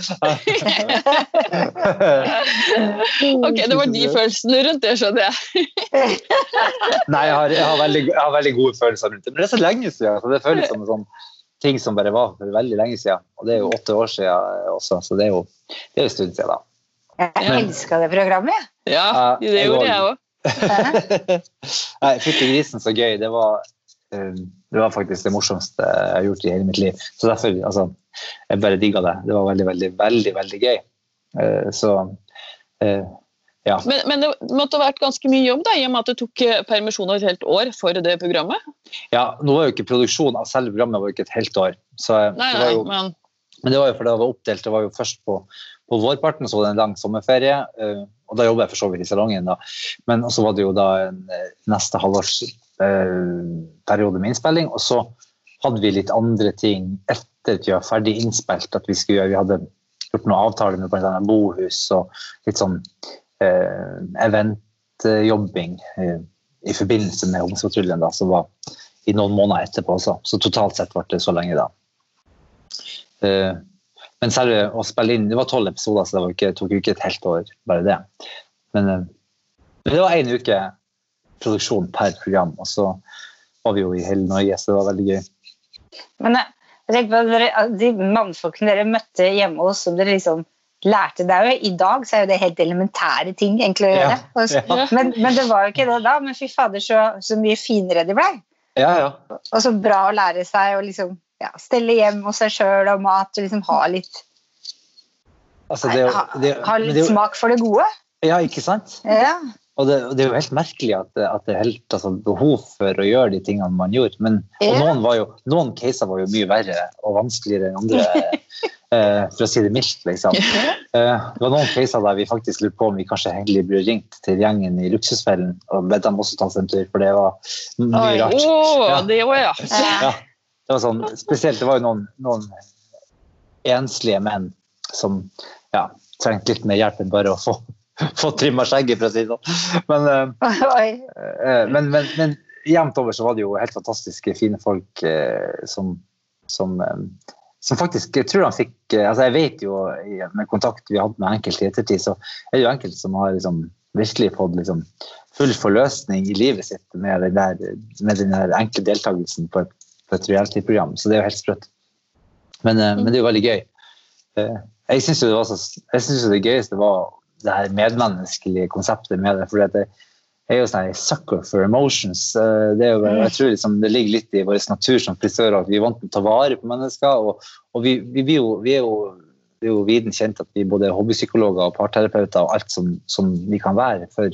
Ok, Det var de følelsene rundt det, skjønner jeg. Nei, jeg har, jeg, har veldig, jeg har veldig gode følelser rundt det. Men det er så lenge siden. Så det føles som en sånn ting som bare var for veldig lenge siden. Og det er jo åtte år siden også, så det er jo, det er jo en stund siden. da. Jeg Ja. elska det programmet. jeg. Ja, Ja, det gjorde jeg òg. Nei, Fytti grisen, så gøy. Det var, eh, det var faktisk det morsomste jeg har gjort i hele mitt liv. Så derfor, altså, jeg bare digga det. Det var veldig, veldig, veldig, veldig gøy. Eh, Så eh, ja. Men, men det måtte ha vært ganske mye jobb, da, i og med at du tok permisjon et helt år for det programmet? ja. Nå var jo ikke produksjonen av selve programmet var jo ikke et helt år. Så Nei, det nei, jo, men Men det var jo fordi det var oppdelt. Det var jo først på, på vårparten, så var det en lang sommerferie. Eh, og da jobber jeg for så vidt i salongen, da. Men så var det jo da en eh, neste halvårsperiode med innspilling. Og så hadde vi litt andre ting etter at vi var ferdig innspilt. At vi skulle gjøre, vi hadde gjort noen avtaler med bl.a. bohus og litt sånn eh, eventjobbing eh, i forbindelse med Homsepatruljen, da, som var i noen måneder etterpå også. Så totalt sett ble det så lenge, da. Eh, men selve å spille inn Det var tolv episoder, så det var ikke, tok jo ikke et helt år, bare det. Men, eh, men det var én uke produksjon per program, og så var vi jo i hele Norge, så det var veldig gøy. Men jeg, jeg tenker på at dere, de mannfolkene dere møtte hjemme hos, som dere liksom lærte det er jo, I dag så er jo det helt elementære ting egentlig å gjøre. Ja, ja. Men, men det var jo ikke det da. Men fy fader, så, så mye finere de ble. Ja, ja. Og så bra å lære seg å liksom ja, stelle hjem hos seg sjøl og mat og liksom ha litt, Altså, det, ha, det, ha litt det, smak for det gode. ja, ikke sant? Ja. Og det, det er jo helt merkelig at, at det er helt altså, behov for å gjøre de tingene man gjorde. Men, og noen, var jo, noen caser var jo mye verre og vanskeligere enn andre, eh, for å si det mildt. liksom. Eh, det var noen caser der vi faktisk lurte på om vi kanskje egentlig burde ringt til gjengen i Luksusfellen og bedt dem også ta seg en tur, for det var mye Oi. rart. Å, Ja. det var, ja. Ja, det var sånn, spesielt, det var jo noen, noen enslige menn som ja, trengte litt mer hjelp enn bare å få, få trimma skjegget, for å si det sånn. Men, Eh, men, men, men jevnt over så var det jo helt fantastiske, fine folk eh, som, som, som faktisk Jeg tror han fikk altså Jeg vet jo med kontakt vi hadde med enkelte i ettertid, så er det jo enkelte som har liksom virkelig fått liksom full forløsning i livet sitt med den der, med den der enkle deltakelsen på et, på et reality-program. Så det er jo helt sprøtt. Men, eh, men det er jo veldig gøy. Eh, jeg syns jo det så, jeg synes jo det gøyeste var det her medmenneskelige konseptet med det. For jeg er jo sånn sucker for emotions. Eh, Det, jo, jeg tror liksom det ligger litt i vår natur som frisører at vi er vant til å ta vare på mennesker. Og, og vi, vi, vi, jo, vi er jo det er jo viden kjent at vi både er hobbypsykologer og parterapeuter og alt som, som vi kan være for,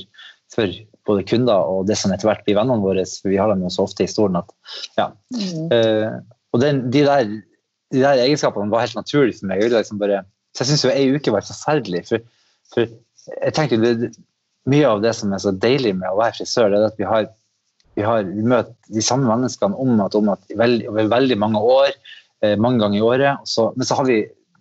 for både kunder og det som etter hvert blir vennene våre. For vi har dem jo så ofte i stolen at ja. Eh, og den, de, der, de der egenskapene var helt naturlige for meg. Jeg liksom bare, så jeg syns jo ei uke var forferdelig. For, for jeg tenker det, mye av det som er så deilig med å være frisør, det er at vi har vi, har, vi møter de samme menneskene om at, om at i veldig, over veldig mange år, eh, mange ganger i året. Så, men så har vi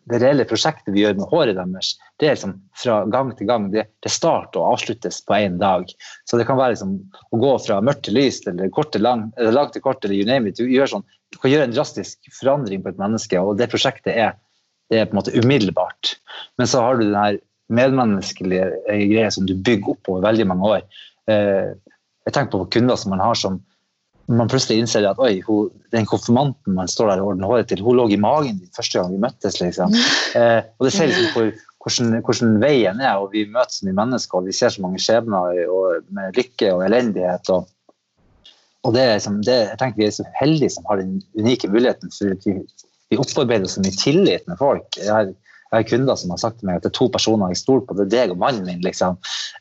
det reelle prosjektet vi gjør med håret deres, det er liksom fra gang til gang. Det, det starter og avsluttes på én dag. Så det kan være liksom å gå fra mørkt til lyst, eller kort til lang, eller langt til kort, eller you name it. Du, gjør sånn, du kan gjøre en drastisk forandring på et menneske, og det prosjektet er, det er på en måte umiddelbart. Men så har du den her medmenneskelige eh, greia som du bygger opp over veldig mange år. Eh, jeg tenker på kunder som man har som man plutselig innser at oi, hun, den konfirmanten man står der og ordner håret til, hun lå i magen din første gang vi møttes. liksom. Eh, og det ser liksom hvor, hvordan, hvordan veien er, og vi møter så mye mennesker, og vi ser så mange skjebner og, med lykke og elendighet. og og det, liksom, det, jeg tenker Vi er så heldige som har den unike muligheten for vi, vi opparbeider så mye tillit med folk. Jeg jeg har kunder som har sagt til meg at det er to personer jeg stoler på, det er deg og mannen min. liksom.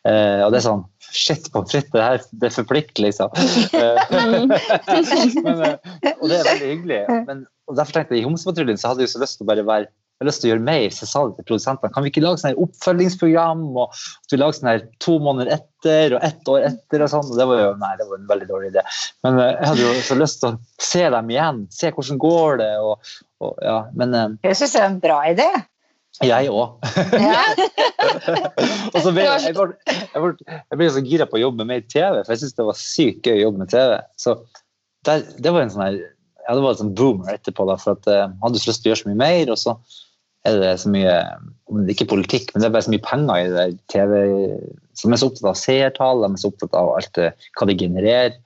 Eh, og det er sånn Shit, pommes frites, det her det forplikter, liksom. Eh, men, eh, og det er veldig hyggelig. Men, og derfor tenkte jeg I Homsepatruljen så hadde jeg så lyst til å bare være jeg har lyst til å gjøre mer, så jeg sa det til produsentene. Kan vi ikke lage sånn her oppfølgingsprogram? og at vi lager sånn her to måneder etter og ett år etter? og sånn, og Det var jo nei, det var en veldig dårlig idé. Men eh, jeg hadde jo så lyst til å se dem igjen, se hvordan går det og, og ja, men eh, Jeg syns det er en bra idé. Jeg òg. Ja. og så ble jeg, jeg, ble, jeg, ble, jeg ble så gira på å jobbe med mer TV, for jeg syntes det var sykt gøy å jobbe med TV. Så der, det var en sånn her ja, det var en sånn boomer etterpå, da, for at jeg hadde så lyst til å gjøre så mye mer. Og så er det så mye Ikke politikk, men det er bare så mye penger i det der TV som er så opptatt av seertall, de er så opptatt av alt det, hva det genererer.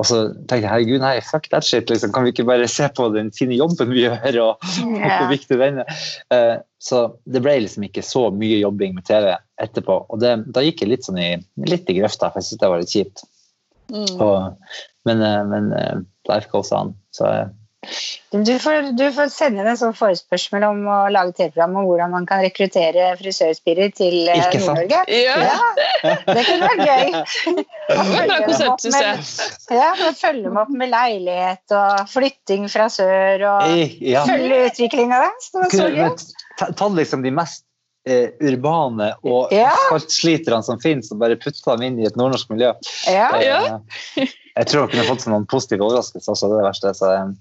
Og så tenkte jeg herregud, nei, fuck that shit. Liksom. Kan vi ikke bare se på den fine jobben vi gjør, og, og hvor viktig den er? Uh, så det ble liksom ikke så mye jobbing med TV etterpå. Og det, da gikk jeg litt sånn i, litt i grøfta, for jeg syntes det var litt kjipt. Mm. Og, men, uh, men life goes on. Så du får, du får, sende inn en sånn forespørsel om å lage TV-program om hvordan man kan rekruttere frisørspirer til Nord-Norge. Ja. ja. Det kunne vært gøy. Ja, følge dem opp med leilighet og flytting fra sør og ja. følge utviklinga der. Ta liksom de mest eh, urbane og Ja. som finnes, og bare putte dem inn i et nordnorsk miljø. Ja. Eh, jeg tror jeg kunne fått noen positive overraskelser også, det er det verste. Så, eh,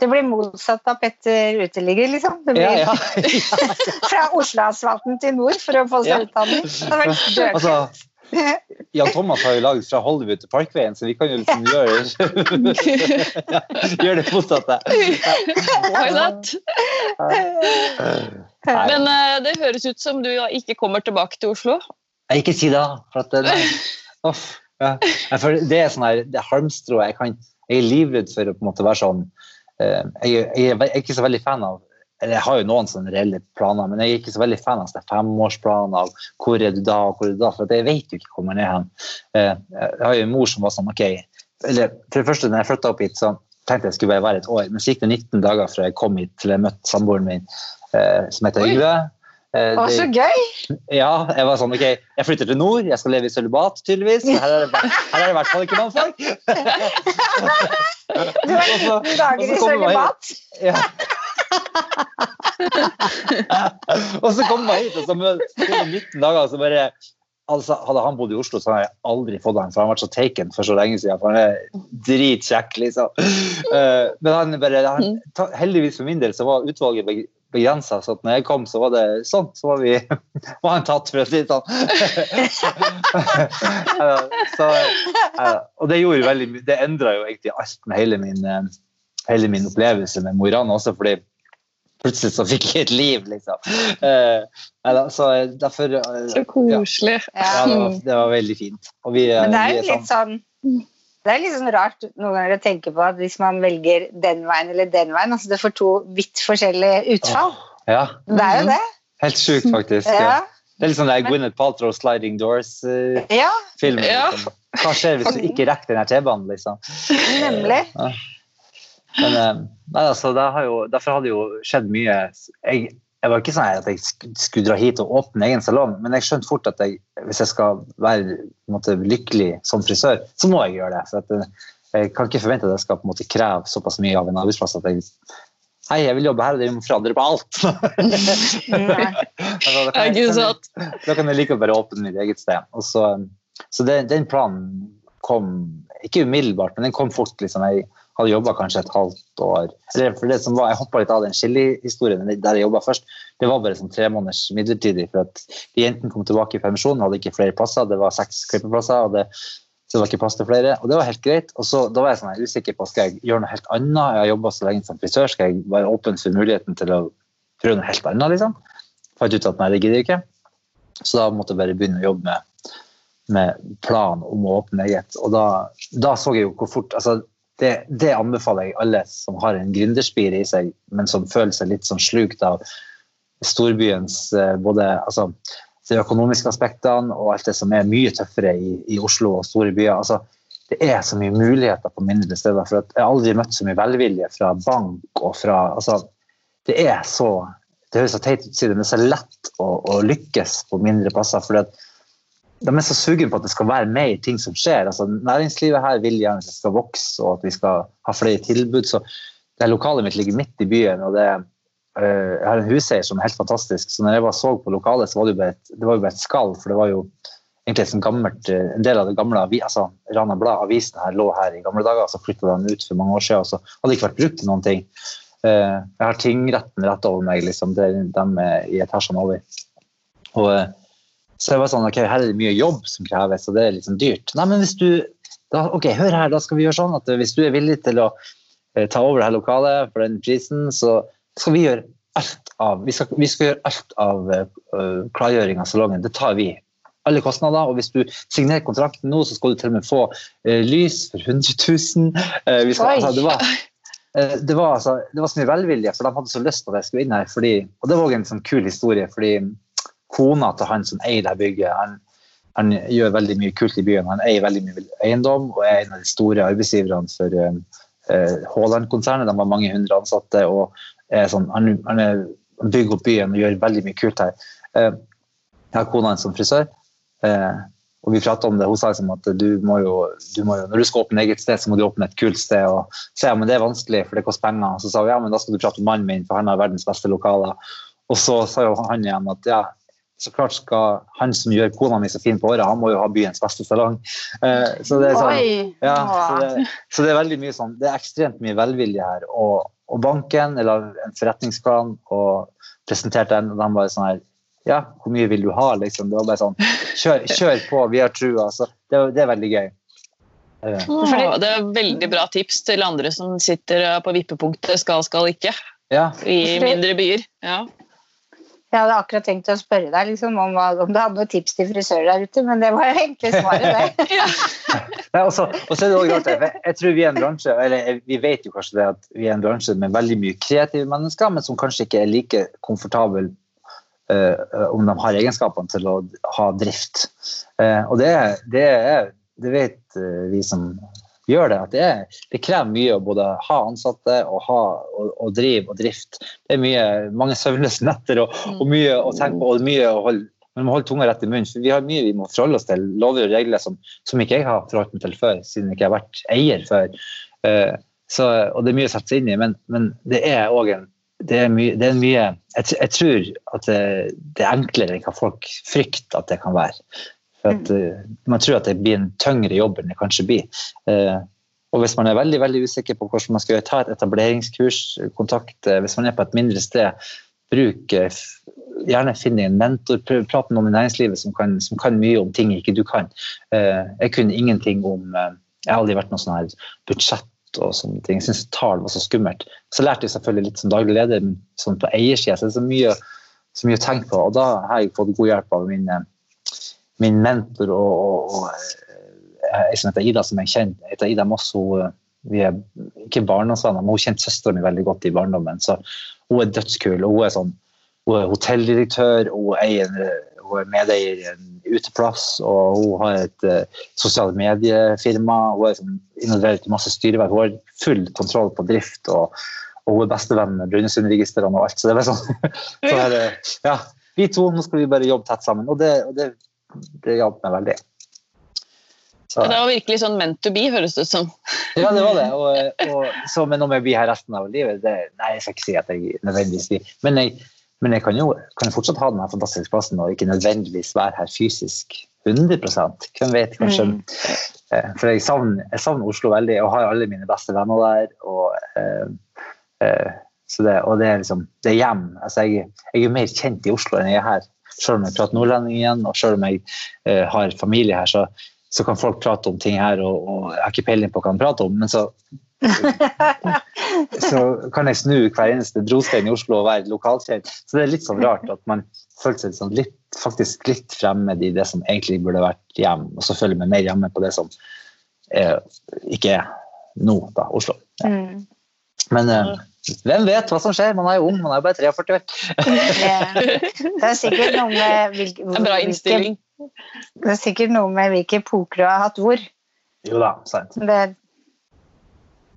Det blir motsatt av Petter uteligger, liksom. Det blir ja, ja. fra Oslo-asfalten til nord for å få seg Ja. utdanning. Det hadde vært dødfett. Altså, Jan Thomas har jo laget fra Hollywood til Parkveien, så vi kan jo liksom gjøre, ja, gjøre det motsatte. Why not? Nei, Men uh, det høres ut som du ikke kommer tilbake til Oslo. jeg ikke si det, for at det, Uff, ja. for det er sånn her, det halmstrået. Jeg, kan, jeg er livredd for å på en måte være sånn eh, jeg, jeg, er ikke så veldig fan av eller Jeg har jo noen sånne reelle planer, men jeg er ikke så veldig fan av sånne femårsplaner av hvor er du da og hvor er du da, for jeg vet jo ikke hvor man er hen. Eh, Jeg har jo en mor som var sånn OK eller For det første, når jeg flytta opp hit, så tenkte jeg skulle bare være et år, men så gikk det 19 dager fra jeg kom hit til jeg møtte samboeren min, eh, som heter. Yngve. Eh, Å, så gøy! ja, jeg var sånn, ok, jeg flytter til nord, jeg skal leve i sølibat, tydeligvis. Her er, det, her er det i hvert fall ikke noen folk. Du har Og 19 dager i sølibat. Ja. og så kom jeg hit, og så jeg 19 dager, og så bare altså, Hadde han bodd i Oslo, så hadde jeg aldri fått han, for han har vært så taken for så lenge siden. For han er dritkjekk, liksom. Eh, men han bare, han, heldigvis for min del så var utvalget begrensa, så at når jeg kom, så var det sånn. Så var, vi, var han tatt, for å si det sånn. Eh, så, eh, og det gjorde veldig mye. Det endra jo egentlig alt med hele min, eh, hele min opplevelse med Mo i Rana også, fordi plutselig så fikk jeg et liv, liksom. Eh, så derfor eh, Så koselig. ja, Ja. det, var, det var veldig fint. Og vi, Men det er vi jo litt sånn det er litt sånn rart noen ganger å tenke på at hvis man velger den veien eller den veien, altså det får to vidt forskjellige utfall. Ja, Det er jo det. helt sjukt, faktisk. Ja. Det er litt sånn der Gwyneth Paltrow Sliding Doors-filmen. ja Ja. liksom. Hva skjer hvis du ikke rekker den T-banen, liksom? nemlig. Men eh, nei, altså, det har jo, derfor har det jo skjedd mye. Jeg, jeg var ikke sånn at jeg skulle dra hit og åpne egen salong, men jeg skjønte fort at jeg, hvis jeg skal være måte, lykkelig som frisør, så må jeg gjøre det. For at, eh, jeg kan ikke forvente at jeg skal måte kreve såpass mye av en arbeidsplass at jeg Hei, jeg vil jobbe her, og dere må forandre på alt. Altså, da kan jeg- ikke da kan jeg like å bare åpne mitt eget sted. Og så så den, den planen kom ikke umiddelbart, men den kom fort. liksom. Jeg hadde jobba kanskje et halvt år. For det som var, Jeg hoppa litt av den chili-historien der jeg jobba først. Det var bare sånn tre måneders midlertidig. for at De jentene kom tilbake i permisjon, hadde ikke flere plasser. Det var seks klippeplasser. og det så det var ikke plass til flere, og det var helt greit. Og så, Da var jeg sånn usikker på skal jeg gjøre noe helt annet. Jeg har jobba så lenge som frisør, skal jeg være åpen for muligheten til å prøve noe helt annet? liksom? Fant ut at nei, det gidder jeg ikke. Så da måtte jeg bare begynne å jobbe med, med plan om å åpne eget. Og da, da så jeg jo hvor fort altså det, det anbefaler jeg alle som har en gründerspir i seg, men som føler seg litt sånn slukt av storbyens eh, både altså, de økonomiske aspektene og alt det som er mye tøffere i, i Oslo og store byer. altså det er så mye muligheter på mindre steder. for Jeg har aldri møtt så mye velvilje fra bank og fra altså, Det er så det høres så teit ut men det er så lett å, å lykkes på mindre plasser. fordi de er så sugen på at det skal være mer ting som skjer. Altså, næringslivet her vil gjerne at det skal vokse og at vi skal ha flere tilbud. så det Lokalet mitt ligger midt i byen. og det øh, Jeg har en huseier som er helt fantastisk. så når jeg bare så på lokalet, så var det jo bare et, jo bare et skall. For det var jo egentlig et gammelt, øh, en del av det gamle altså Rana Blad, avisen her, lå her i gamle dager. Så flytta de ut for mange år siden, og så hadde det ikke vært brukt til noen ting. Uh, jeg har tingretten rett over meg, liksom. Det er de i etasjene over. Og, eh, så jeg var sånn, ok, her er det mye jobb som kreves, og det er sånn dyrt. Nei, men hvis du da, ok, hør her, da skal vi gjøre sånn at hvis du er villig til å eh, ta over det her lokalet for den prisen, så skal vi gjøre alt av vi skal, vi skal gjøre alt av uh, klargjøring av salongen. Det tar vi. Alle kostnader. Og hvis du signerer kontrakten nå, så skal du til og med få uh, lys for 100 000. Uh, skal, altså, det, var, det, var, altså, det var så mye velvilje, for de hadde så lyst til at jeg skulle inn her. Fordi, og det var en sånn kul historie, fordi kona til han som eier det bygget, han, han gjør veldig mye kult i byen. Han eier veldig mye eiendom og er en av de store arbeidsgiverne for Haaland-konsernet. De har mange hundre ansatte. og sånn, han, han, bygger opp byen og gjør veldig mye kult her. jeg har kona hans som frisør. og vi prata om det, Hun sa liksom at du må, jo, du må jo, når du skal åpne eget sted, så må du åpne et kult sted. og så ja, men Det er vanskelig, for det koster penger. Så sa hun ja, men da skal du prate med mannen min, for han har verdens beste lokaler. Og så sa jo han igjen at ja, så klart skal han som gjør kona mi så fin på håret, han må jo ha byens beste salong. Eh, så, det er sånn, ja, så, det, så, det er veldig mye sånn, det er ekstremt mye velvilje her. Og, og banken eller en forretningsplan og presenterte den, og de bare sånn her Ja, hvor mye vil du ha? liksom. Det var bare sånn Kjør, kjør på, vi har trua. Så det, det er veldig gøy. Fordi, det er veldig bra tips til andre som sitter på vippepunktet skal, skal ikke. Ja. I mindre byer. Ja. Jeg hadde akkurat tenkt å spørre deg liksom, om, om, du hadde noen tips til frisører der ute, men det var jo egentlig svaret, det. ja. og så er det også rart, jeg, jeg tror vi er en bransje, eller vi vet jo kanskje det at vi er en bransje med veldig mye kreative mennesker, men som kanskje ikke er like komfortable uh, om de har egenskapene til å ha drift. Uh, og det, det, det vet uh, vi som gjør det. At det, er, det, krever mye å både ha ansatte og, ha, og, og drive og drift. Det er mye, mange søvnløse netter og, og, mye å tenke på. og mye å holde men må holde tunga rett i munnen. for Vi har mye vi må forholde oss til, lover og regler som, som ikke jeg har forholdt meg til før, siden jeg ikke har vært eier før. Uh, så, og det er mye å sette seg inn i, men, men det er òg en det er, mye, det er mye jeg, jeg, tror at det, det, er enklere enn hva folk frykter at det kan være. For at, mm. man tror at det blir en tyngre jobb enn det kanskje blir. Uh, og hvis man er veldig veldig usikker på hvordan man skal gjøre, ta et etableringskurs, kontakt Hvis man er på et mindre sted, bruk Gjerne finn en mentor, prat med noen i næringslivet som kan, som kan, mye om ting ikke du kan. Jeg kunne ingenting om Jeg har aldri vært noe sånn her budsjett og sånne ting. Jeg syntes tall var så skummelt. Så lærte jeg selvfølgelig litt som daglig leder, men sånn på eiersida så er det så mye, så mye å tenke på. Og da har jeg fått god hjelp av min min mentor og, og, og ei eh, som heter Ida, som jeg kjenner. heter Ida Moss, hun, eh, vi er ikke barndomsvenner, men hun kjente søstera mi veldig godt i barndommen. så Hun er dødskul. Hun er, sånn, hun er hotelldirektør, hun, eier, hun er medeier i en uteplass, og hun har et uh, sosiale mediefirma. Hun er sånn, involvert i masse styreverk. Hun har full kontroll på drift. og, og hun er bestevenn med Brønnøysundregistrene og alt. Så det var sånn, så her, ja, Vi to nå skal vi bare jobbe tett sammen, og det, og det det hjalp meg veldig. Så. Det var virkelig sånn meant to be, høres det ut som. Ja, det var det. Og, og, så, men om jeg blir her resten av livet det, Nei, jeg skal ikke si at jeg nødvendigvis blir Men jeg, men jeg kan jo kan fortsatt ha denne fantastiske plassen og ikke nødvendigvis være her fysisk 100 Hvem vet, kanskje. Mm. Eh, for jeg savner, jeg savner, Oslo veldig og har alle mine beste venner der. og eh, eh, det, og det er liksom det er hjem. Altså jeg, jeg, er mer kjent i Oslo enn jeg er her. Selv om jeg prater nordlending igjen, og selv om jeg eh, har familie her, så, så, kan folk prate om ting her, og, og jeg har ikke peiling på hva de prater om. Men så, så kan jeg snu hver eneste brostein i Oslo og være lokalkjent. Så det er litt sånn rart at man føler seg sånn litt, faktisk litt fremmed i det som egentlig burde vært hjem, og så føler jeg meg mer hjemme på det som eh, ikke er nå, da, Oslo. Ja. Mm. Men uh, hvem vet hva som skjer? Man er jo ung, man er jo bare 43 år. det er sikkert noe med hvilke, En bra innstilling. Det er sikkert noe med hvilke poker du har hatt hvor. Jo da, sant. Det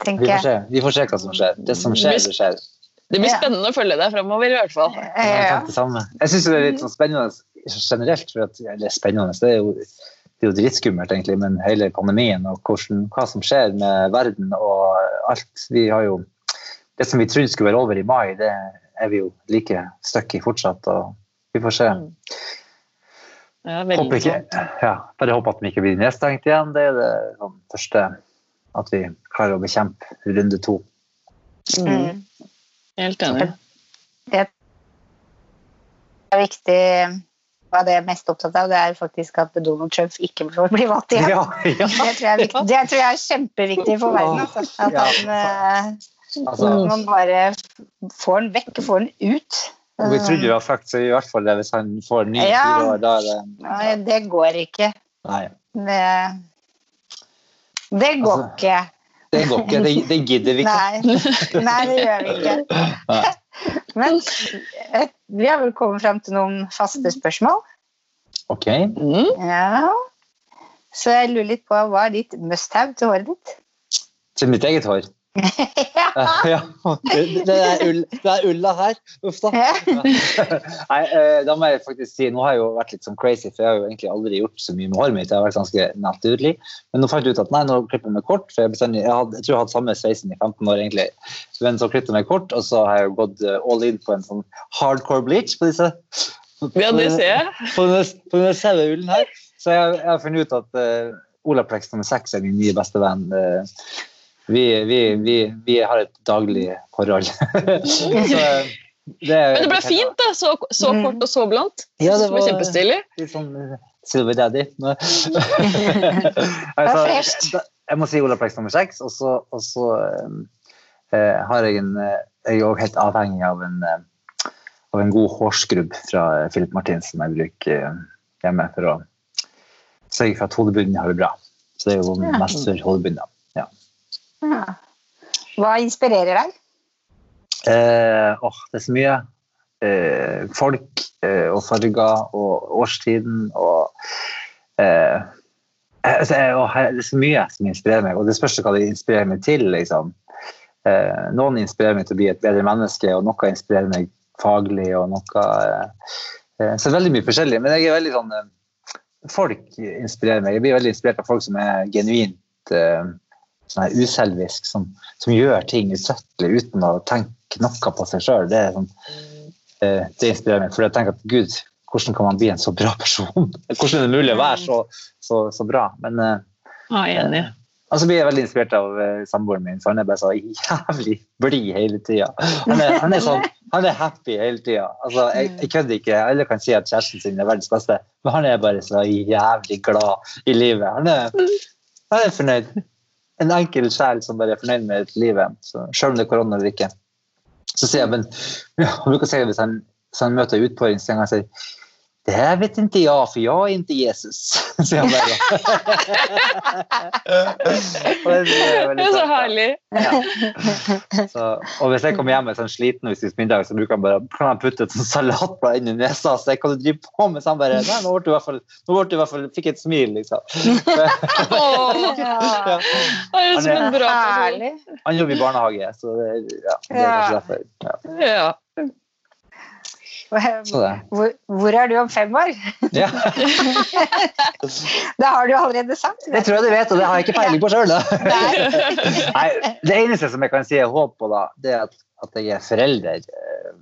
tenker får, Vi, vi får se hva som skjer. Det som skjer, det skjer. Det blir spennende å følge deg framover, i hvert fall. Ja. Jeg syns det er litt sånn spennende generelt. For at, eller spennende, det er jo, det er jo dritskummelt, egentlig, men hele pandemien og hvordan, hva som skjer med verden og alt. Vi har jo det som vi trodde skulle være over i mai, det er vi jo like stuck i fortsatt. og Vi får se. Mm. Ja, håper ikke, ja, bare håper at vi ikke blir nedstengt igjen. Det er det sånn, første At vi klarer å bekjempe runde to. Mm. Helt enig. Det er viktig Hva er det jeg er mest opptatt av, det er faktisk at Donald Trump ikke får bli valgt igjen. Ja, ja. Det, tror jeg er det tror jeg er kjempeviktig for verden. Altså. At han, eh, Altså, man bare får den vekk, får den ut. vi trodde jo har sagt så i hvert fall det hvis han får nye Ja. fire år, da er det Nei, det går ikke. Nei. Det, det går Altså, ikke. Det går ikke. Det, det gidder vi ikke. Nei. Nei, det gjør vi ikke. Nei. Men eh, vi har vel kommet fram til noen faste spørsmål. Ok. Mm. Ja. Så jeg lurer litt på hva er ditt must-have til håret ditt? Til mitt eget hår. Ja. Det, det, er ull, det er ulla her. Uff da. Nei, eh, da må jeg faktisk si, Nå har jeg jo vært litt sånn crazy, for jeg har jo egentlig aldri gjort så mye med håret mitt. Jeg har vært ganske naturlig. Men nå fant jeg ut at nei, nå klipper jeg meg kort. for Jeg, bestandig, jeg, hadde, jeg tror jeg har hatt samme sveisen i 15 år, egentlig. Men så klippet jeg meg kort, og så har jeg gått eh, all in på en sånn hardcore bleach på disse Ja, det ser jeg. på denne, på denne her. Så jeg, jeg har funnet ut at uh, Olaplex nummer seks er min nye beste venn. Eh, vi, vi, vi, vi har et daglig forhold. så, det, Men det ble fint, da. Så, så Mm. kort og så blant. Ja, det var var kjempestilig. litt sånn eh, Silver Daddy. Altså, jeg må si Olaplex nummer seks, og så, og så eh, eh, har jeg en eh, Jeg er også helt avhengig av en, av en god hårskrubb fra Philip Martin som jeg bruker hjemme for å sørge for at hodebunnen har det bra. Så det er jo mest for hodebunnen. Hva inspirerer deg? Eh, åh, det er så mye. Eh, folk eh, og farger og årstiden og eh, altså, åh, det er så mye som inspirerer meg, og det spørs hva det inspirerer meg til. Liksom. Eh, noen inspirerer meg til å bli et bedre menneske, og noe inspirerer meg faglig. og noe eh, Så veldig mye forskjellig. Men jeg er veldig sånn Folk inspirerer meg. Jeg blir veldig inspirert av folk som er genuint sånn her uselvisk, som, som gjør ting utsettelig uten å tenke noe på seg sjøl. Det, er sånn, eh, det inspirerer meg. For jeg tenker at gud, hvordan kan man bli en så bra person? Hvordan er det mulig å være så, så, så bra? Men eh, Ja, jeg er enig. altså blir jeg veldig inspirert av eh, samboeren min, for han er bare så jævlig blid hele tida. Han, er- han, er sånn, han er happy hele tida. Altså, jeg, jeg kødder ikke. Alle kan si at kjæresten sin er verdens beste, men han er bare så jævlig glad i livet. Han er, han er fornøyd. En enkel sjel som bare er fornøyd med livet, så, selv om det er korona eller ikke. Så sier jeg, men ja, han bruker å si hvis han, hvis han møter en utfordring, så han sier det här vet inte jag, för jag är inte Jesus. Så jag bara, Och det er så herlig. Ja. Så, og hvis jeg kommer hjem med en sånn sliten og spiser middag, så bruker han bare kan han putte et sånt salatblad inn i nesa. Så jeg kan du drive på med sånn bare Nei, nå ble du i hvert fall, nå ble du i hvert fall fikk et smil, liksom. Åh, Ja. det er som en bra person. Han jobber i barnehage, så det, ja, det er kanskje derfor. Ja. Ja. Hvor, hvor er du om fem år? Ja. Det har du allerede sagt. Det tror jeg du vet, og det har jeg ikke peiling på sjøl, det eneste som jeg kan si jeg håper på, da, det er at, at jeg er forelder. eh,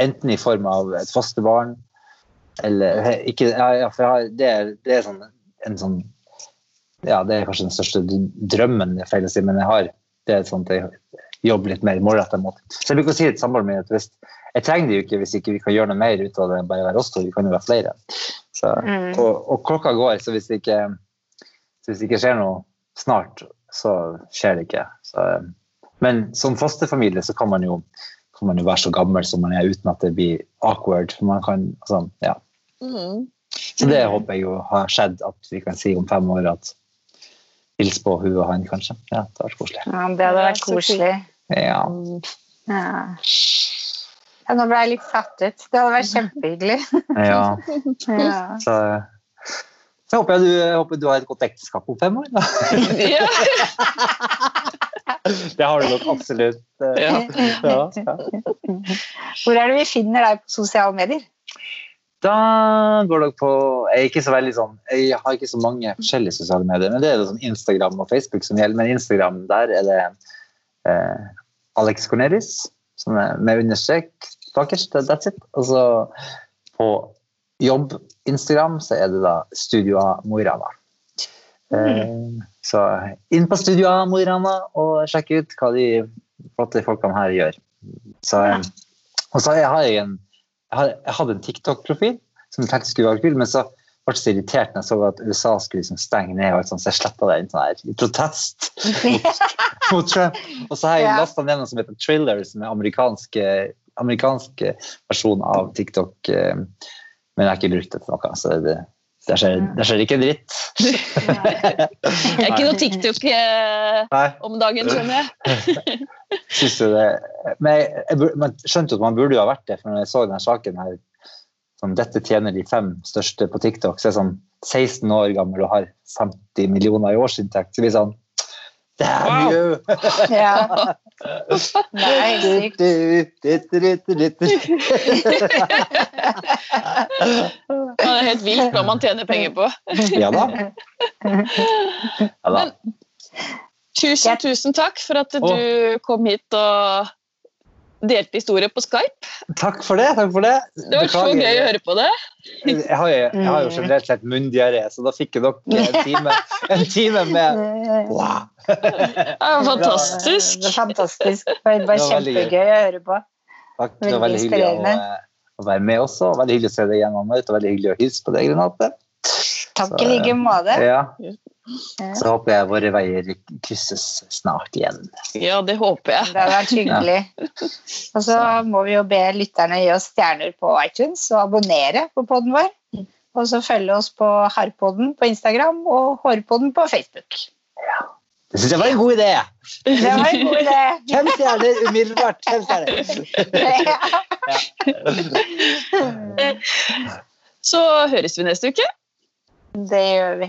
Enten i form av et fosterbarn eller ikke, ja, for jeg har, det, er, det er sånn, en sånn Ja, det er kanskje den største drømmen, feil å si, men jeg har det er sånn at jeg jobber litt mer målretta mot. Så jeg bruker å si til samboeren min at hvis, jeg trenger det jo ikke hvis ikke vi kan gjøre noe mer ut av det enn bare være oss to. Vi kan jo være flere. Så, Mm. og, og klokka går, så hvis det ikke hvis det ikke skjer noe snart, så skjer det ikke. Så, men som fosterfamilie så kan man, jo, kan man jo være så gammel som man er uten at det blir awkward. For man kan, altså, ja. Mm. Så det håper jeg jo har skjedd, at vi kan si om fem år at hils på hun og han, kanskje. Ja, det var koselig. Ja, det hadde vært koselig. Ja. Ja. Ja, nå ble jeg litt satt ut. Det hadde vært kjempehyggelig. ja. Ja. Så, jeg håper jeg du, jeg håper du har et godt ekteskap om fem år. Da. Ja. Det har du nok absolutt. eh, Ja. Ja, ja. Hvor er det vi finner deg på sosiale medier? Da går dere på Jeg veldig sånn Jeg har ikke så mange forskjellige sosiale medier, men det er sånn Instagram og Facebook som gjelder. Men Instagram, der er det eh, Alex Cornelis, med understrek bakerst. That's it. Og så på jobb-Instagram så er det da Studio Mo i Rana. Eh, så inn på Studio Mo i Rana og sjekk ut hva de flotte folkene her gjør. Så, eh, og så har jeg en jeg, hadde en TikTok-profil som jeg tenkte skulle være kul, men så ble jeg så irritert når jeg så at USA skulle liksom stenge ned, og alt sånt, så jeg sletta den sånn her, i protest mot, Trump. Og så har jeg lasta ned noe som heter Thriller, som er amerikansk, amerikansk versjon av TikTok. eh, Men jeg har ikke brukt det til noe, så det, det, skjer, der skjer ikke en dritt. Jeg er ikke noe TikTok eh, Nei. om dagen, skjønner jeg. Syns du det? Men jeg, jeg, man skjønte at man burde jo ha vært det, for når jeg så denne saken her sånn, Dette tjener de fem største på TikTok, så er jeg sånn 16 år gammel og har 50 millioner i årsinntekt. Så blir det sånn Damn Wow. you! Ja. Nei, sykt. Det er helt vilt hva man tjener penger på. Ja da. Ja, da. Tusen, tusen takk for at du kom hit og delte historie på Skype. Takk for det. takk for Det Det var så gøy å høre på det. Jeg har, jo, jeg har jo generelt sett munndiaré, så da fikk dere en time, en time med wow. Det var fantastisk. Det var, fantastisk. Det var bare Det var kjempegøy å høre på. Takk. Det var Veldig hyggelig å, å være med også. Veldig hyggelig å se deg igjen, Anne, og veldig hyggelig å hilse på deg, Renate. Takk i like måte. Ja. Ja. Så håper jeg våre veier krysses snart igjen. Ja, det håper jeg. Det hadde vært hyggelig. Og så må vi jo be lytterne gi oss stjerner på iTunes og abonnere på podden vår. Og så følge oss på Harpodden på Instagram og Hårpodden på Facebook. Det syns jeg var en god idé! Det var en god idé! Fem stjerner umiddelbart. Fem stjerner. Så høres vi neste uke. Det gjør vi.